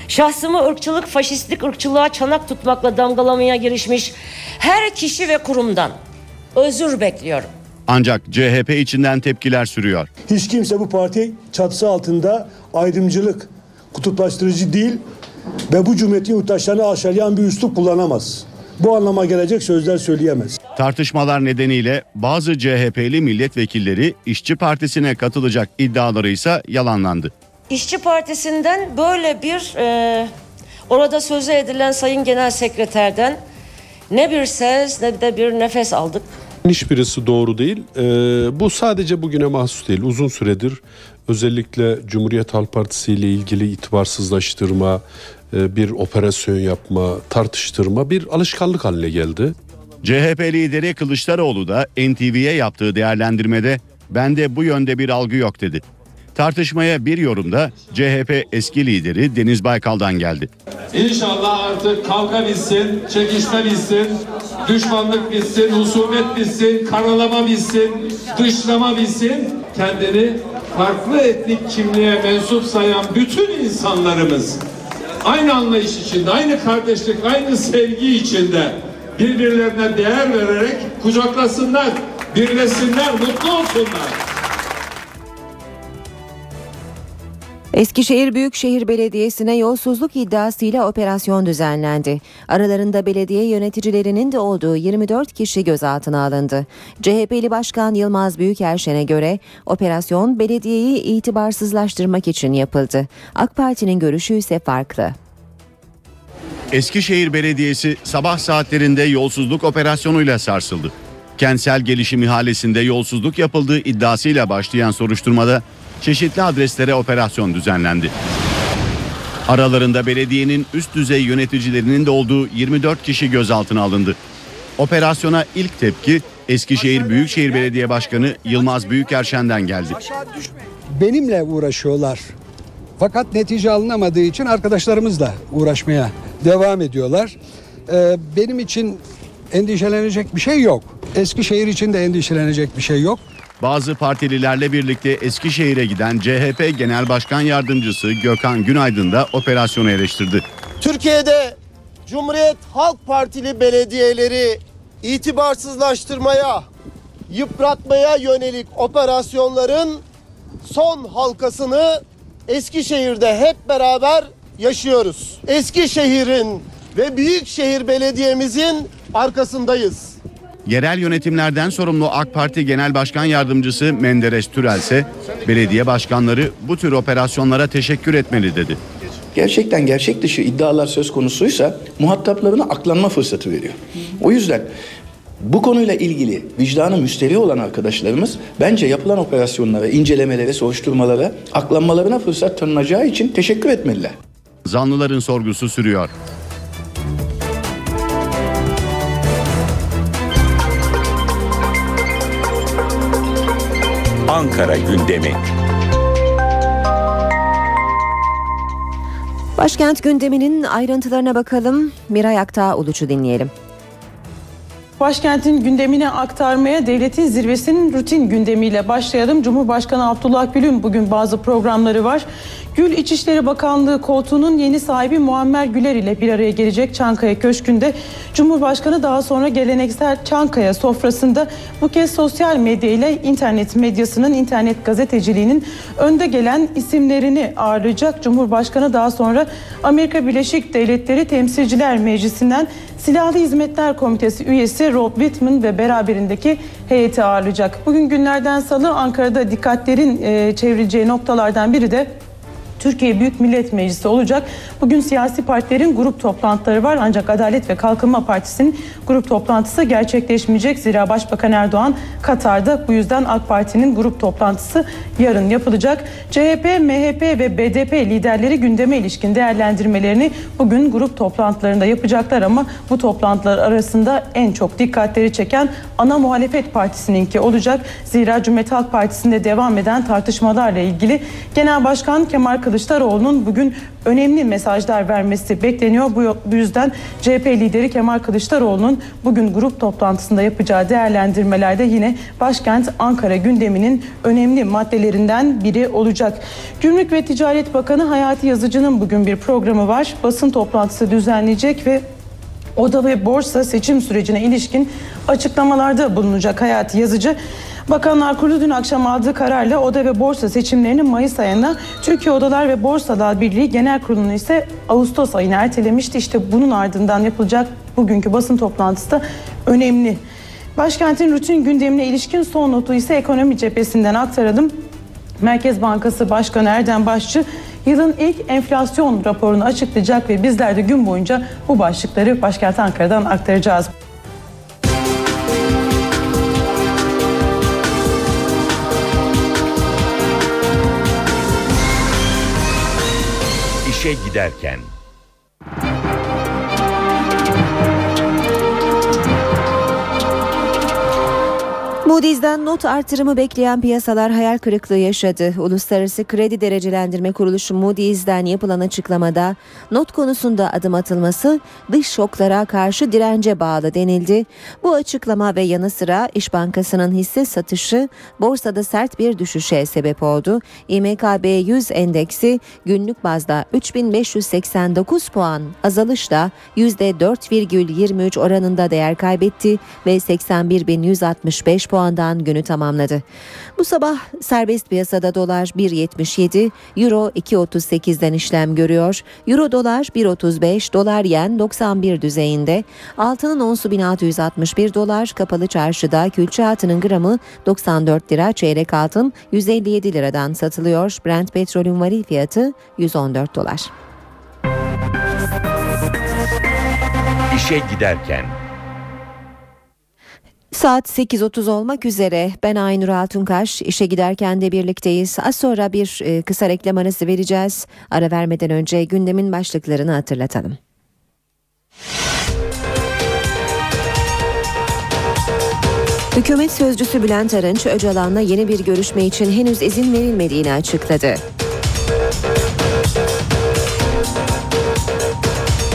şahsımı ırkçılık, faşistlik ırkçılığa çanak tutmakla damgalamaya girişmiş her kişi ve kurumdan özür bekliyorum. Ancak CHP içinden tepkiler sürüyor. Hiç kimse bu parti çatısı altında ayrımcılık, kutuplaştırıcı değil ve bu cumhuriyetin yurttaşlarını aşağılayan bir üslup kullanamaz. Bu anlama gelecek sözler söyleyemez. Tartışmalar nedeniyle bazı CHP'li milletvekilleri İşçi Partisi'ne katılacak iddiaları ise yalanlandı. İşçi Partisi'nden böyle bir e, orada sözü edilen Sayın Genel Sekreterden ne bir ses ne de bir nefes aldık. Hiçbirisi doğru değil. Ee, bu sadece bugüne mahsus değil. Uzun süredir özellikle Cumhuriyet Halk Partisi ile ilgili itibarsızlaştırma, e, bir operasyon yapma, tartıştırma bir alışkanlık haline geldi. CHP lideri Kılıçdaroğlu da NTV'ye yaptığı değerlendirmede bende bu yönde bir algı yok dedi. Tartışmaya bir yorumda CHP eski lideri Deniz Baykal'dan geldi. İnşallah artık kavga bitsin, çekişme bitsin, düşmanlık bitsin, husumet bitsin, karalama bitsin, dışlama bitsin. Kendini farklı etnik kimliğe mensup sayan bütün insanlarımız aynı anlayış içinde, aynı kardeşlik, aynı sevgi içinde birbirlerine değer vererek kucaklasınlar, birleşsinler, mutlu olsunlar. Eskişehir Büyükşehir Belediyesi'ne yolsuzluk iddiasıyla operasyon düzenlendi. Aralarında belediye yöneticilerinin de olduğu 24 kişi gözaltına alındı. CHP'li Başkan Yılmaz Büyükerşen'e göre operasyon belediyeyi itibarsızlaştırmak için yapıldı. AK Parti'nin görüşü ise farklı. Eskişehir Belediyesi sabah saatlerinde yolsuzluk operasyonuyla sarsıldı. Kentsel gelişim ihalesinde yolsuzluk yapıldığı iddiasıyla başlayan soruşturmada çeşitli adreslere operasyon düzenlendi. Aralarında belediyenin üst düzey yöneticilerinin de olduğu 24 kişi gözaltına alındı. Operasyona ilk tepki Eskişehir Büyükşehir Belediye Başkanı Yılmaz Büyükerşen'den geldi. benimle uğraşıyorlar. Fakat netice alınamadığı için arkadaşlarımızla uğraşmaya devam ediyorlar. Ee, benim için endişelenecek bir şey yok. Eskişehir için de endişelenecek bir şey yok. Bazı partililerle birlikte Eskişehir'e giden CHP Genel Başkan Yardımcısı Gökhan Günaydın da operasyonu eleştirdi. Türkiye'de Cumhuriyet Halk Partili belediyeleri itibarsızlaştırmaya, yıpratmaya yönelik operasyonların son halkasını Eskişehir'de hep beraber yaşıyoruz. Eskişehir'in ve Büyükşehir Belediye'mizin arkasındayız. Yerel yönetimlerden sorumlu AK Parti Genel Başkan Yardımcısı Menderes Türel ise belediye başkanları bu tür operasyonlara teşekkür etmeli dedi. gerçekten gerçek dışı iddialar söz konusuysa muhataplarına aklanma fırsatı veriyor. O yüzden bu konuyla ilgili vicdanı müsterih olan arkadaşlarımız bence yapılan operasyonlara, incelemelere, soruşturmalara, aklanmalarına fırsat tanınacağı için teşekkür etmeliler. Zanlıların sorgusu sürüyor. Ankara gündemi. Başkent gündeminin ayrıntılarına bakalım. Miray Aktağ Uluç'u dinleyelim. Başkentin gündemine aktarmaya devletin zirvesinin rutin gündemiyle başlayalım. Cumhurbaşkanı Abdullah Gül'ün bugün bazı programları var. Gül İçişleri Bakanlığı koltuğunun yeni sahibi Muammer Güler ile bir araya gelecek Çankaya Köşkü'nde. Cumhurbaşkanı daha sonra geleneksel Çankaya sofrasında bu kez sosyal medya ile internet medyasının, internet gazeteciliğinin önde gelen isimlerini ağırlayacak. Cumhurbaşkanı daha sonra Amerika Birleşik Devletleri Temsilciler Meclisi'nden Silahlı Hizmetler Komitesi üyesi Rob Whitman ve beraberindeki heyeti ağırlayacak. Bugün günlerden salı Ankara'da dikkatlerin e, çevrileceği noktalardan biri de Türkiye Büyük Millet Meclisi olacak. Bugün siyasi partilerin grup toplantıları var ancak Adalet ve Kalkınma Partisi'nin grup toplantısı gerçekleşmeyecek. Zira Başbakan Erdoğan Katar'da bu yüzden AK Parti'nin grup toplantısı yarın yapılacak. CHP, MHP ve BDP liderleri gündeme ilişkin değerlendirmelerini bugün grup toplantılarında yapacaklar ama bu toplantılar arasında en çok dikkatleri çeken ana muhalefet partisininki olacak. Zira Cumhuriyet Halk Partisi'nde devam eden tartışmalarla ilgili Genel Başkan Kemal Kılıçdaroğlu'nun bugün önemli mesajlar vermesi bekleniyor. Bu, yüzden CHP lideri Kemal Kılıçdaroğlu'nun bugün grup toplantısında yapacağı değerlendirmelerde yine başkent Ankara gündeminin önemli maddelerinden biri olacak. Gümrük ve Ticaret Bakanı Hayati Yazıcı'nın bugün bir programı var. Basın toplantısı düzenleyecek ve Oda ve borsa seçim sürecine ilişkin açıklamalarda bulunacak Hayati Yazıcı. Bakanlar Kurulu dün akşam aldığı kararla oda ve borsa seçimlerini Mayıs ayına, Türkiye Odalar ve Borsalar Birliği Genel Kurulu'nu ise Ağustos ayına ertelemişti. İşte bunun ardından yapılacak bugünkü basın toplantısı da önemli. Başkentin rutin gündemine ilişkin son notu ise ekonomi cephesinden aktaralım. Merkez Bankası Başkanı Erdem Başçı yılın ilk enflasyon raporunu açıklayacak ve bizler de gün boyunca bu başlıkları başkent Ankara'dan aktaracağız. İşe giderken Moody's'den not artırımı bekleyen piyasalar hayal kırıklığı yaşadı. Uluslararası Kredi Derecelendirme Kuruluşu Moody's'den yapılan açıklamada not konusunda adım atılması dış şoklara karşı dirence bağlı denildi. Bu açıklama ve yanı sıra İş Bankası'nın hisse satışı borsada sert bir düşüşe sebep oldu. İMKB 100 endeksi günlük bazda 3589 puan azalışla %4,23 oranında değer kaybetti ve 81.165 puandan günü tamamladı. Bu sabah serbest piyasada dolar 1.77, euro 2.38'den işlem görüyor. Euro dolar 1.35, dolar yen 91 düzeyinde. Altının onsu 1661 dolar, kapalı çarşıda külçe altının gramı 94 lira, çeyrek altın 157 liradan satılıyor. Brent petrolün varil fiyatı 114 dolar. İşe giderken Saat 8.30 olmak üzere ben Aynur Altunkaş işe giderken de birlikteyiz. Az sonra bir e, kısa reklam arası vereceğiz. Ara vermeden önce gündemin başlıklarını hatırlatalım. Hükümet sözcüsü Bülent Arınç, Öcalan'la yeni bir görüşme için henüz izin verilmediğini açıkladı.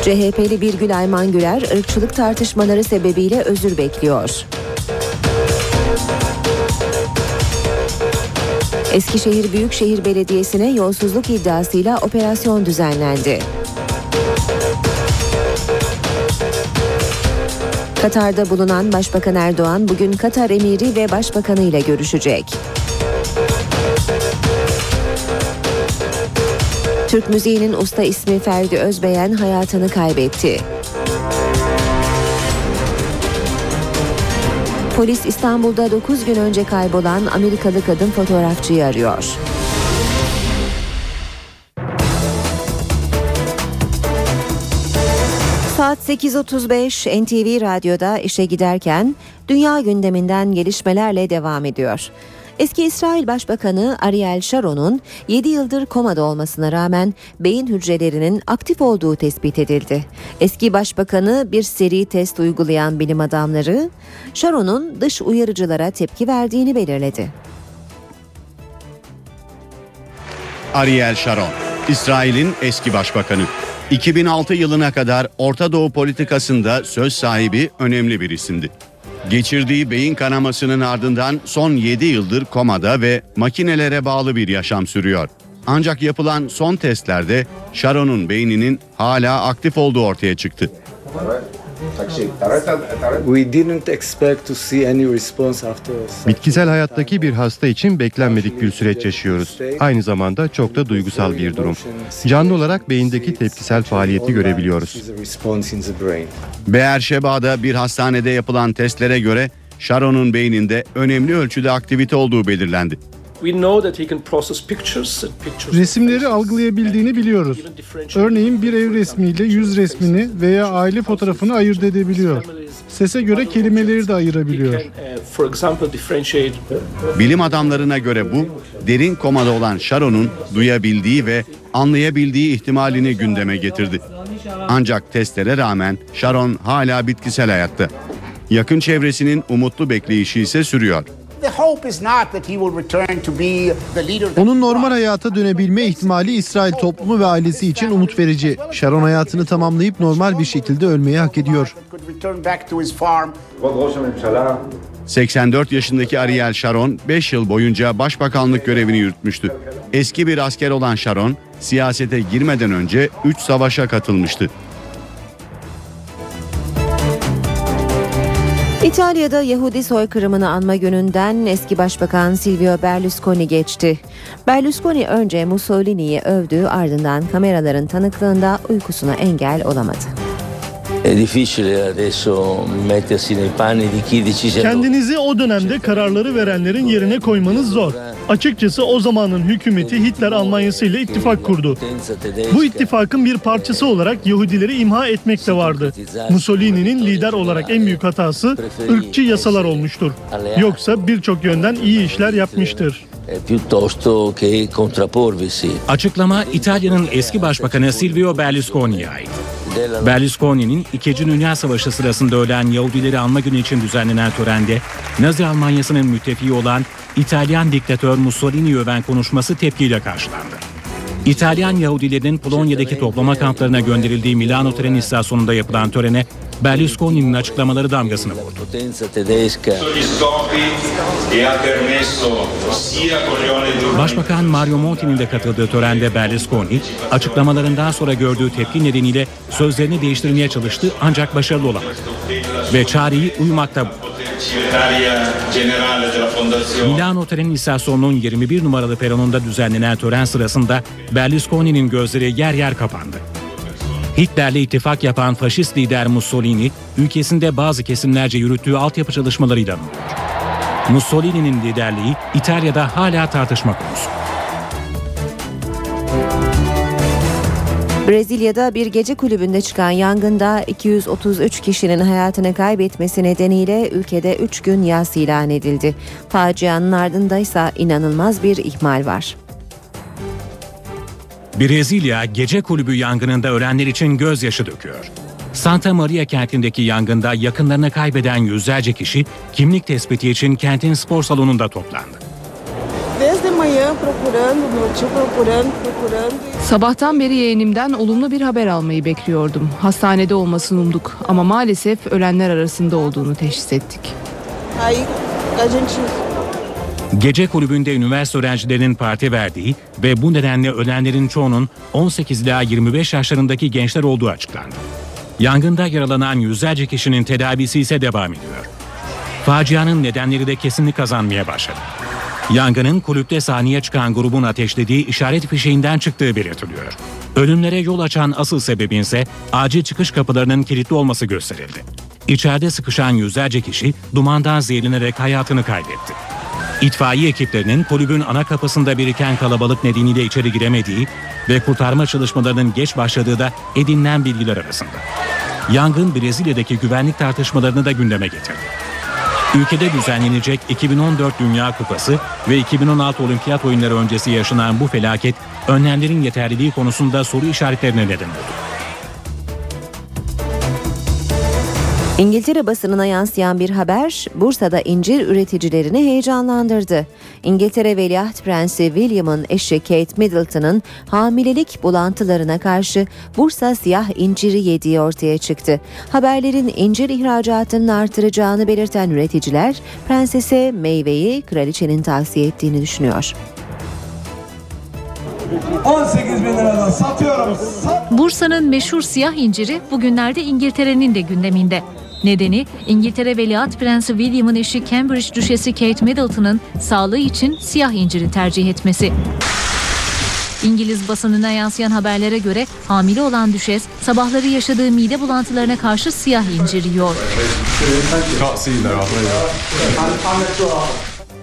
CHP'li Birgül Ayman Güler, ırkçılık tartışmaları sebebiyle özür bekliyor. Eskişehir Büyükşehir Belediyesi'ne yolsuzluk iddiasıyla operasyon düzenlendi. Katar'da bulunan Başbakan Erdoğan bugün Katar emiri ve başbakanı ile görüşecek. Türk müziğinin usta ismi Ferdi Özbeyen hayatını kaybetti. Polis İstanbul'da 9 gün önce kaybolan Amerikalı kadın fotoğrafçıyı arıyor. Saat 8.35 NTV Radyo'da işe giderken dünya gündeminden gelişmelerle devam ediyor. Eski İsrail Başbakanı Ariel Sharon'un 7 yıldır komada olmasına rağmen beyin hücrelerinin aktif olduğu tespit edildi. Eski başbakanı bir seri test uygulayan bilim adamları Sharon'un dış uyarıcılara tepki verdiğini belirledi. Ariel Sharon, İsrail'in eski başbakanı. 2006 yılına kadar Orta Doğu politikasında söz sahibi önemli bir isimdi. Geçirdiği beyin kanamasının ardından son 7 yıldır komada ve makinelere bağlı bir yaşam sürüyor. Ancak yapılan son testlerde Sharon'un beyninin hala aktif olduğu ortaya çıktı. We didn't expect to see any response after Bitkisel hayattaki bir hasta için beklenmedik bir süreç yaşıyoruz. Aynı zamanda çok da duygusal bir durum. Canlı olarak beyindeki tepkisel faaliyeti görebiliyoruz. Beerşeba'da bir hastanede yapılan testlere göre Sharon'un beyninde önemli ölçüde aktivite olduğu belirlendi. We know that he can process pictures and pictures. Resimleri algılayabildiğini biliyoruz. Örneğin bir ev resmiyle yüz resmini veya aile fotoğrafını ayırt edebiliyor. Sese göre kelimeleri de ayırabiliyor. Uh, for example, differentiate Bilim adamlarına göre bu, derin komada olan Sharon'un duyabildiği ve anlayabildiği ihtimalini gündeme getirdi. Ancak testlere rağmen Sharon hala bitkisel hayatta. Yakın çevresinin umutlu bekleyişi ise sürüyor. The hope is not that he will return to be the leader that Onun normal hayata dönebilme ihtimali İsrail toplumu ve ailesi için umut verici. Sharon hayatını tamamlayıp normal bir şekilde ölmeyi hak ediyor. could return back to his farm. 84 yaşındaki Ariel Sharon 5 yıl boyunca başbakanlık görevini yürütmüştü. Eski bir asker olan Sharon siyasete girmeden önce 3 savaşa katılmıştı. İtalya'da Yahudi soykırımını anma gününden eski başbakan Silvio Berlusconi geçti. Berlusconi önce Mussolini'yi övdü ardından kameraların tanıklığında uykusuna engel olamadı. È difficile adesso mettersi nei panni di chi decise Kendinizi o dönemde kararları verenlerin yerine koymanız zor. Açıkçası o zamanın hükümeti Hitler Almanyası ile ittifak kurdu. Bu ittifakın bir parçası olarak Yahudileri imha etmek de vardı. Mussolini'nin lider olarak en büyük hatası ırkçı yasalar olmuştur. Yoksa birçok yönden iyi işler yapmıştır. Açıklama İtalya'nın eski başbakanı Silvio Berlusconi'ye ait. Berlusconi'nin 2. Dünya Savaşı sırasında ölen Yahudileri anma günü için düzenlenen törende Nazi Almanyası'nın müttefiği olan İtalyan diktatör Mussolini'yi öven konuşması tepkiyle karşılandı. İtalyan Yahudilerin Polonya'daki toplama kamplarına gönderildiği Milano tren istasyonunda yapılan törene Berlusconi'nin açıklamaları damgasını vurdu. Başbakan Mario Monti'nin de katıldığı törende Berlusconi, açıklamalarından sonra gördüğü tepki nedeniyle sözlerini değiştirmeye çalıştı ancak başarılı olamadı. Ve çareyi uyumakta buldu. Milano tren istasyonunun 21 numaralı peronunda düzenlenen tören sırasında Berlusconi'nin gözleri yer yer kapandı. Hitler'le ittifak yapan faşist lider Mussolini, ülkesinde bazı kesimlerce yürüttüğü altyapı çalışmalarıyla anılıyor. Mussolini'nin liderliği İtalya'da hala tartışma konusu. Brezilya'da bir gece kulübünde çıkan yangında 233 kişinin hayatını kaybetmesi nedeniyle ülkede 3 gün yas ilan edildi. Facianın ardında ise inanılmaz bir ihmal var. Brezilya gece kulübü yangınında ölenler için gözyaşı döküyor. Santa Maria kentindeki yangında yakınlarını kaybeden yüzlerce kişi kimlik tespiti için kentin spor salonunda toplandı. Procurando, meu tio procurando, procurando. Sabahtan beri yeğenimden olumlu bir haber almayı bekliyordum. Hastanede olmasını umduk ama maalesef ölenler arasında olduğunu teşhis ettik. Aí a gente Gece kulübünde üniversite öğrencilerinin parti verdiği ve bu nedenle ölenlerin çoğunun 18 ila 25 yaşlarındaki gençler olduğu açıklandı. Yangında yaralanan yüzlerce kişinin tedavisi ise devam ediyor. Facianın nedenleri de kesinlik kazanmaya başladı. Yangının kulüpte sahneye çıkan grubun ateşlediği işaret fişeğinden çıktığı belirtiliyor. Ölümlere yol açan asıl sebebin ise acil çıkış kapılarının kilitli olması gösterildi. İçeride sıkışan yüzlerce kişi dumandan zehirlenerek hayatını kaybetti. İtfaiye ekiplerinin kulübün ana kapısında biriken kalabalık nedeniyle içeri giremediği ve kurtarma çalışmalarının geç başladığı da edinilen bilgiler arasında. Yangın Brezilya'daki güvenlik tartışmalarını da gündeme getirdi. Ülkede düzenlenecek 2014 Dünya Kupası ve 2016 Olimpiyat Oyunları öncesi yaşanan bu felaket önlemlerin yeterliliği konusunda soru işaretlerine neden oldu. İngiltere basınına yansıyan bir haber Bursa'da incir üreticilerini heyecanlandırdı. İngiltere Veliaht Prensi William'ın eşi Kate Middleton'ın hamilelik bulantılarına karşı Bursa siyah inciri yediği ortaya çıktı. Haberlerin incir ihracatının artıracağını belirten üreticiler prensese meyveyi kraliçenin tavsiye ettiğini düşünüyor. 18 bin liradan satıyorum. Bursa'nın meşhur siyah inciri bugünlerde İngiltere'nin de gündeminde. Nedeni İngiltere Veliaht Prensi William'ın eşi Cambridge Düşesi Kate Middleton'ın sağlığı için siyah inciri tercih etmesi. İngiliz basınına yansıyan haberlere göre hamile olan düşes sabahları yaşadığı mide bulantılarına karşı siyah incir yiyor.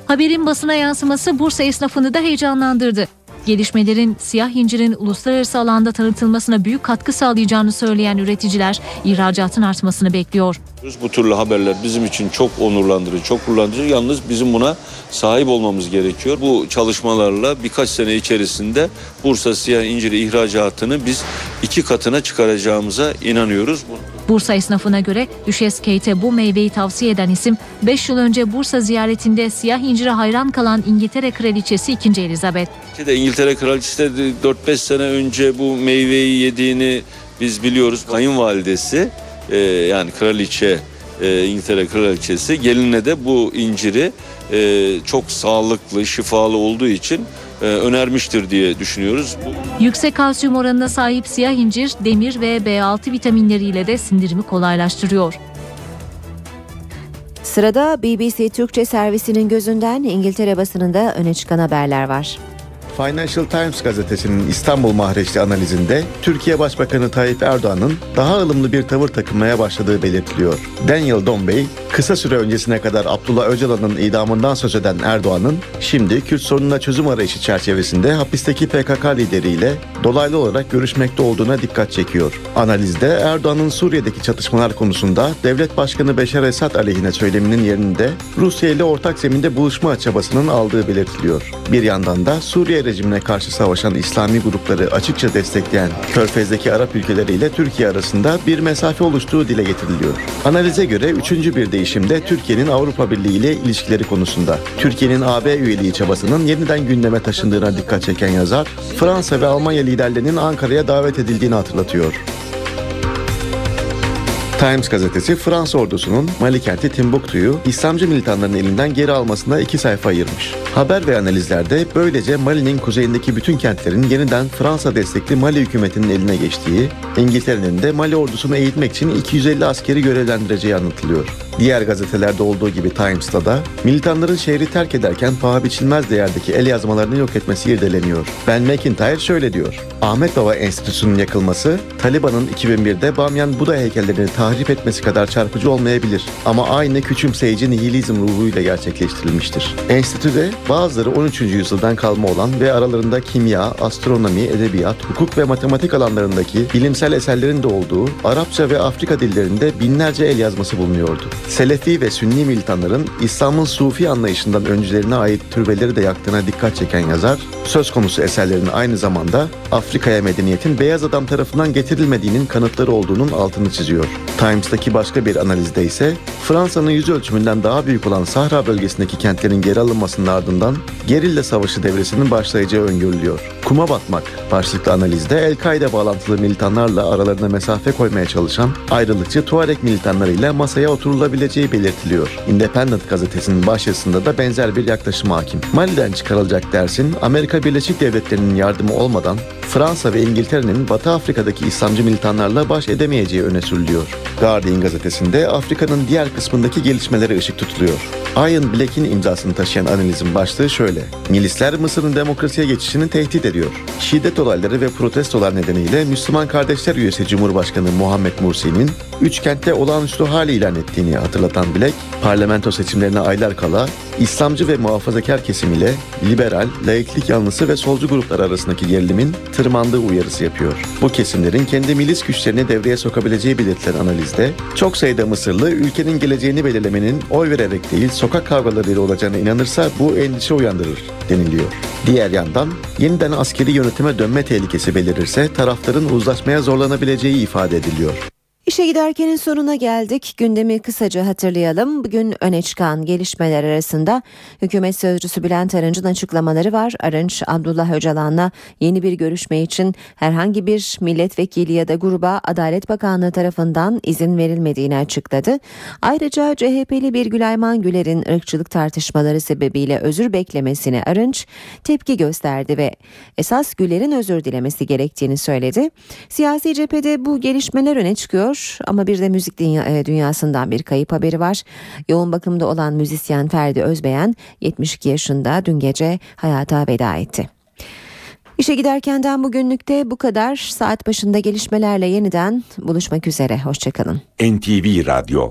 Haberin basına yansıması Bursa esnafını da heyecanlandırdı. Gelişmelerin siyah incirin uluslararası alanda tanıtılmasına büyük katkı sağlayacağını söyleyen üreticiler ihracatın artmasını bekliyor. Bu türlü haberler bizim için çok onurlandırıcı, çok gururlandırıcı. Yalnız bizim buna sahip olmamız gerekiyor. Bu çalışmalarla birkaç sene içerisinde Bursa siyah inciri ihracatını biz iki katına çıkaracağımıza inanıyoruz. Bursa esnafına göre Düşes Kate'e bu meyveyi tavsiye eden isim 5 yıl önce Bursa ziyaretinde siyah incire hayran kalan İngiltere Kraliçesi 2. Elizabeth. De İngiltere Kraliçesi de 4-5 sene önce bu meyveyi yediğini biz biliyoruz. Kayınvalidesi e, yani kraliçe e, İngiltere Kraliçesi geline de bu inciri e, çok sağlıklı, şifalı olduğu için e, önermiştir diye düşünüyoruz. Yüksek kalsiyum oranına sahip siyah incir demir ve B6 vitaminleriyle de sindirimi kolaylaştırıyor. Sırada BBC Türkçe servisinin gözünden İngiltere basınında öne çıkan haberler var. Financial Times gazetesinin İstanbul mahreçli analizinde Türkiye Başbakanı Tayyip Erdoğan'ın daha ılımlı bir tavır takınmaya başladığı belirtiliyor. Daniel Dombey, kısa süre öncesine kadar Abdullah Öcalan'ın idamından söz eden Erdoğan'ın şimdi Kürt sorununa çözüm arayışı çerçevesinde hapisteki PKK lideriyle dolaylı olarak görüşmekte olduğuna dikkat çekiyor. Analizde Erdoğan'ın Suriye'deki çatışmalar konusunda devlet başkanı Beşar Esad aleyhine söyleminin yerinde Rusya ile ortak zeminde buluşma çabasının aldığı belirtiliyor. Bir yandan da Suriye rejimine karşı savaşan İslami grupları açıkça destekleyen Körfez'deki Arap ülkeleriyle Türkiye arasında bir mesafe oluştuğu dile getiriliyor. Analize göre üçüncü bir değişimde Türkiye'nin Avrupa Birliği ile ilişkileri konusunda. Türkiye'nin AB üyeliği çabasının yeniden gündeme taşındığına dikkat çeken yazar, Fransa ve Almanya liderlerinin Ankara'ya davet edildiğini hatırlatıyor. Times gazetesi Fransa ordusunun Mali kenti Timbuktu'yu İslamcı militanların elinden geri almasına iki sayfa ayırmış. Haber ve analizlerde böylece Mali'nin kuzeyindeki bütün kentlerin yeniden Fransa destekli Mali hükümetinin eline geçtiği, İngiltere'nin de Mali ordusunu eğitmek için 250 askeri görevlendireceği anlatılıyor. Diğer gazetelerde olduğu gibi Times'ta da militanların şehri terk ederken paha biçilmez değerdeki el yazmalarını yok etmesi irdeleniyor. Ben McIntyre şöyle diyor. Ahmet Baba Enstitüsü'nün yakılması, Taliban'ın 2001'de Bamyan Buda heykellerini tahrip etmesi kadar çarpıcı olmayabilir. Ama aynı küçümseyici nihilizm ruhuyla gerçekleştirilmiştir. Enstitüde bazıları 13. yüzyıldan kalma olan ve aralarında kimya, astronomi, edebiyat, hukuk ve matematik alanlarındaki bilimsel eserlerin de olduğu Arapça ve Afrika dillerinde binlerce el yazması bulunuyordu. Selefi ve Sünni militanların İslam'ın Sufi anlayışından öncülerine ait türbeleri de yaktığına dikkat çeken yazar, söz konusu eserlerin aynı zamanda Afrika'ya medeniyetin beyaz adam tarafından getirilmediğinin kanıtları olduğunun altını çiziyor. Times'taki başka bir analizde ise Fransa'nın yüz ölçümünden daha büyük olan Sahra bölgesindeki kentlerin geri alınmasının ardından gerilla savaşı devresinin başlayacağı öngörülüyor. Kuma batmak başlıklı analizde El-Kaide bağlantılı militanlarla aralarına mesafe koymaya çalışan ayrılıkçı Tuareg militanlarıyla masaya oturulabileceği belirtiliyor. Independent gazetesinin başyazısında da benzer bir yaklaşım hakim. Mali'den çıkarılacak dersin Amerika Birleşik Devletleri'nin yardımı olmadan Fransa ve İngiltere'nin Batı Afrika'daki İslamcı militanlarla baş edemeyeceği öne sürülüyor. Guardian gazetesinde Afrika'nın diğer kısmındaki gelişmelere ışık tutuluyor. Ian Black'in imzasını taşıyan analizin başlığı şöyle. Milisler Mısır'ın demokrasiye geçişini tehdit ediyor. Şiddet olayları ve protestolar nedeniyle Müslüman Kardeşler üyesi Cumhurbaşkanı Muhammed Mursi'nin üç kentte olağanüstü hal ilan ettiğini hatırlatan Black, parlamento seçimlerine aylar kala İslamcı ve muhafazakar kesim ile liberal, laiklik yanlısı ve solcu gruplar arasındaki gerilimin tırmandığı uyarısı yapıyor. Bu kesimlerin kendi milis güçlerini devreye sokabileceği belirtilen analizde çok sayıda Mısırlı ülkenin geleceğini belirlemenin oy vererek değil sokak kavgalarıyla olacağına inanırsa bu endişe uyandırır deniliyor. Diğer yandan yeniden askeri yönetime dönme tehlikesi belirirse tarafların uzlaşmaya zorlanabileceği ifade ediliyor. İşe giderkenin sonuna geldik. Gündemi kısaca hatırlayalım. Bugün öne çıkan gelişmeler arasında hükümet sözcüsü Bülent Arınç'ın açıklamaları var. Arınç, Abdullah Öcalan'la yeni bir görüşme için herhangi bir milletvekili ya da gruba Adalet Bakanlığı tarafından izin verilmediğini açıkladı. Ayrıca CHP'li bir Gülayman Güler'in ırkçılık tartışmaları sebebiyle özür beklemesine Arınç tepki gösterdi ve esas Güler'in özür dilemesi gerektiğini söyledi. Siyasi cephede bu gelişmeler öne çıkıyor ama bir de müzik dünya, e, dünyasından bir kayıp haberi var. Yoğun bakımda olan müzisyen Ferdi Özbeyen 72 yaşında dün gece hayata veda etti. İşe giderkenden bugünlükte bu kadar. Saat başında gelişmelerle yeniden buluşmak üzere. Hoşçakalın. NTV Radyo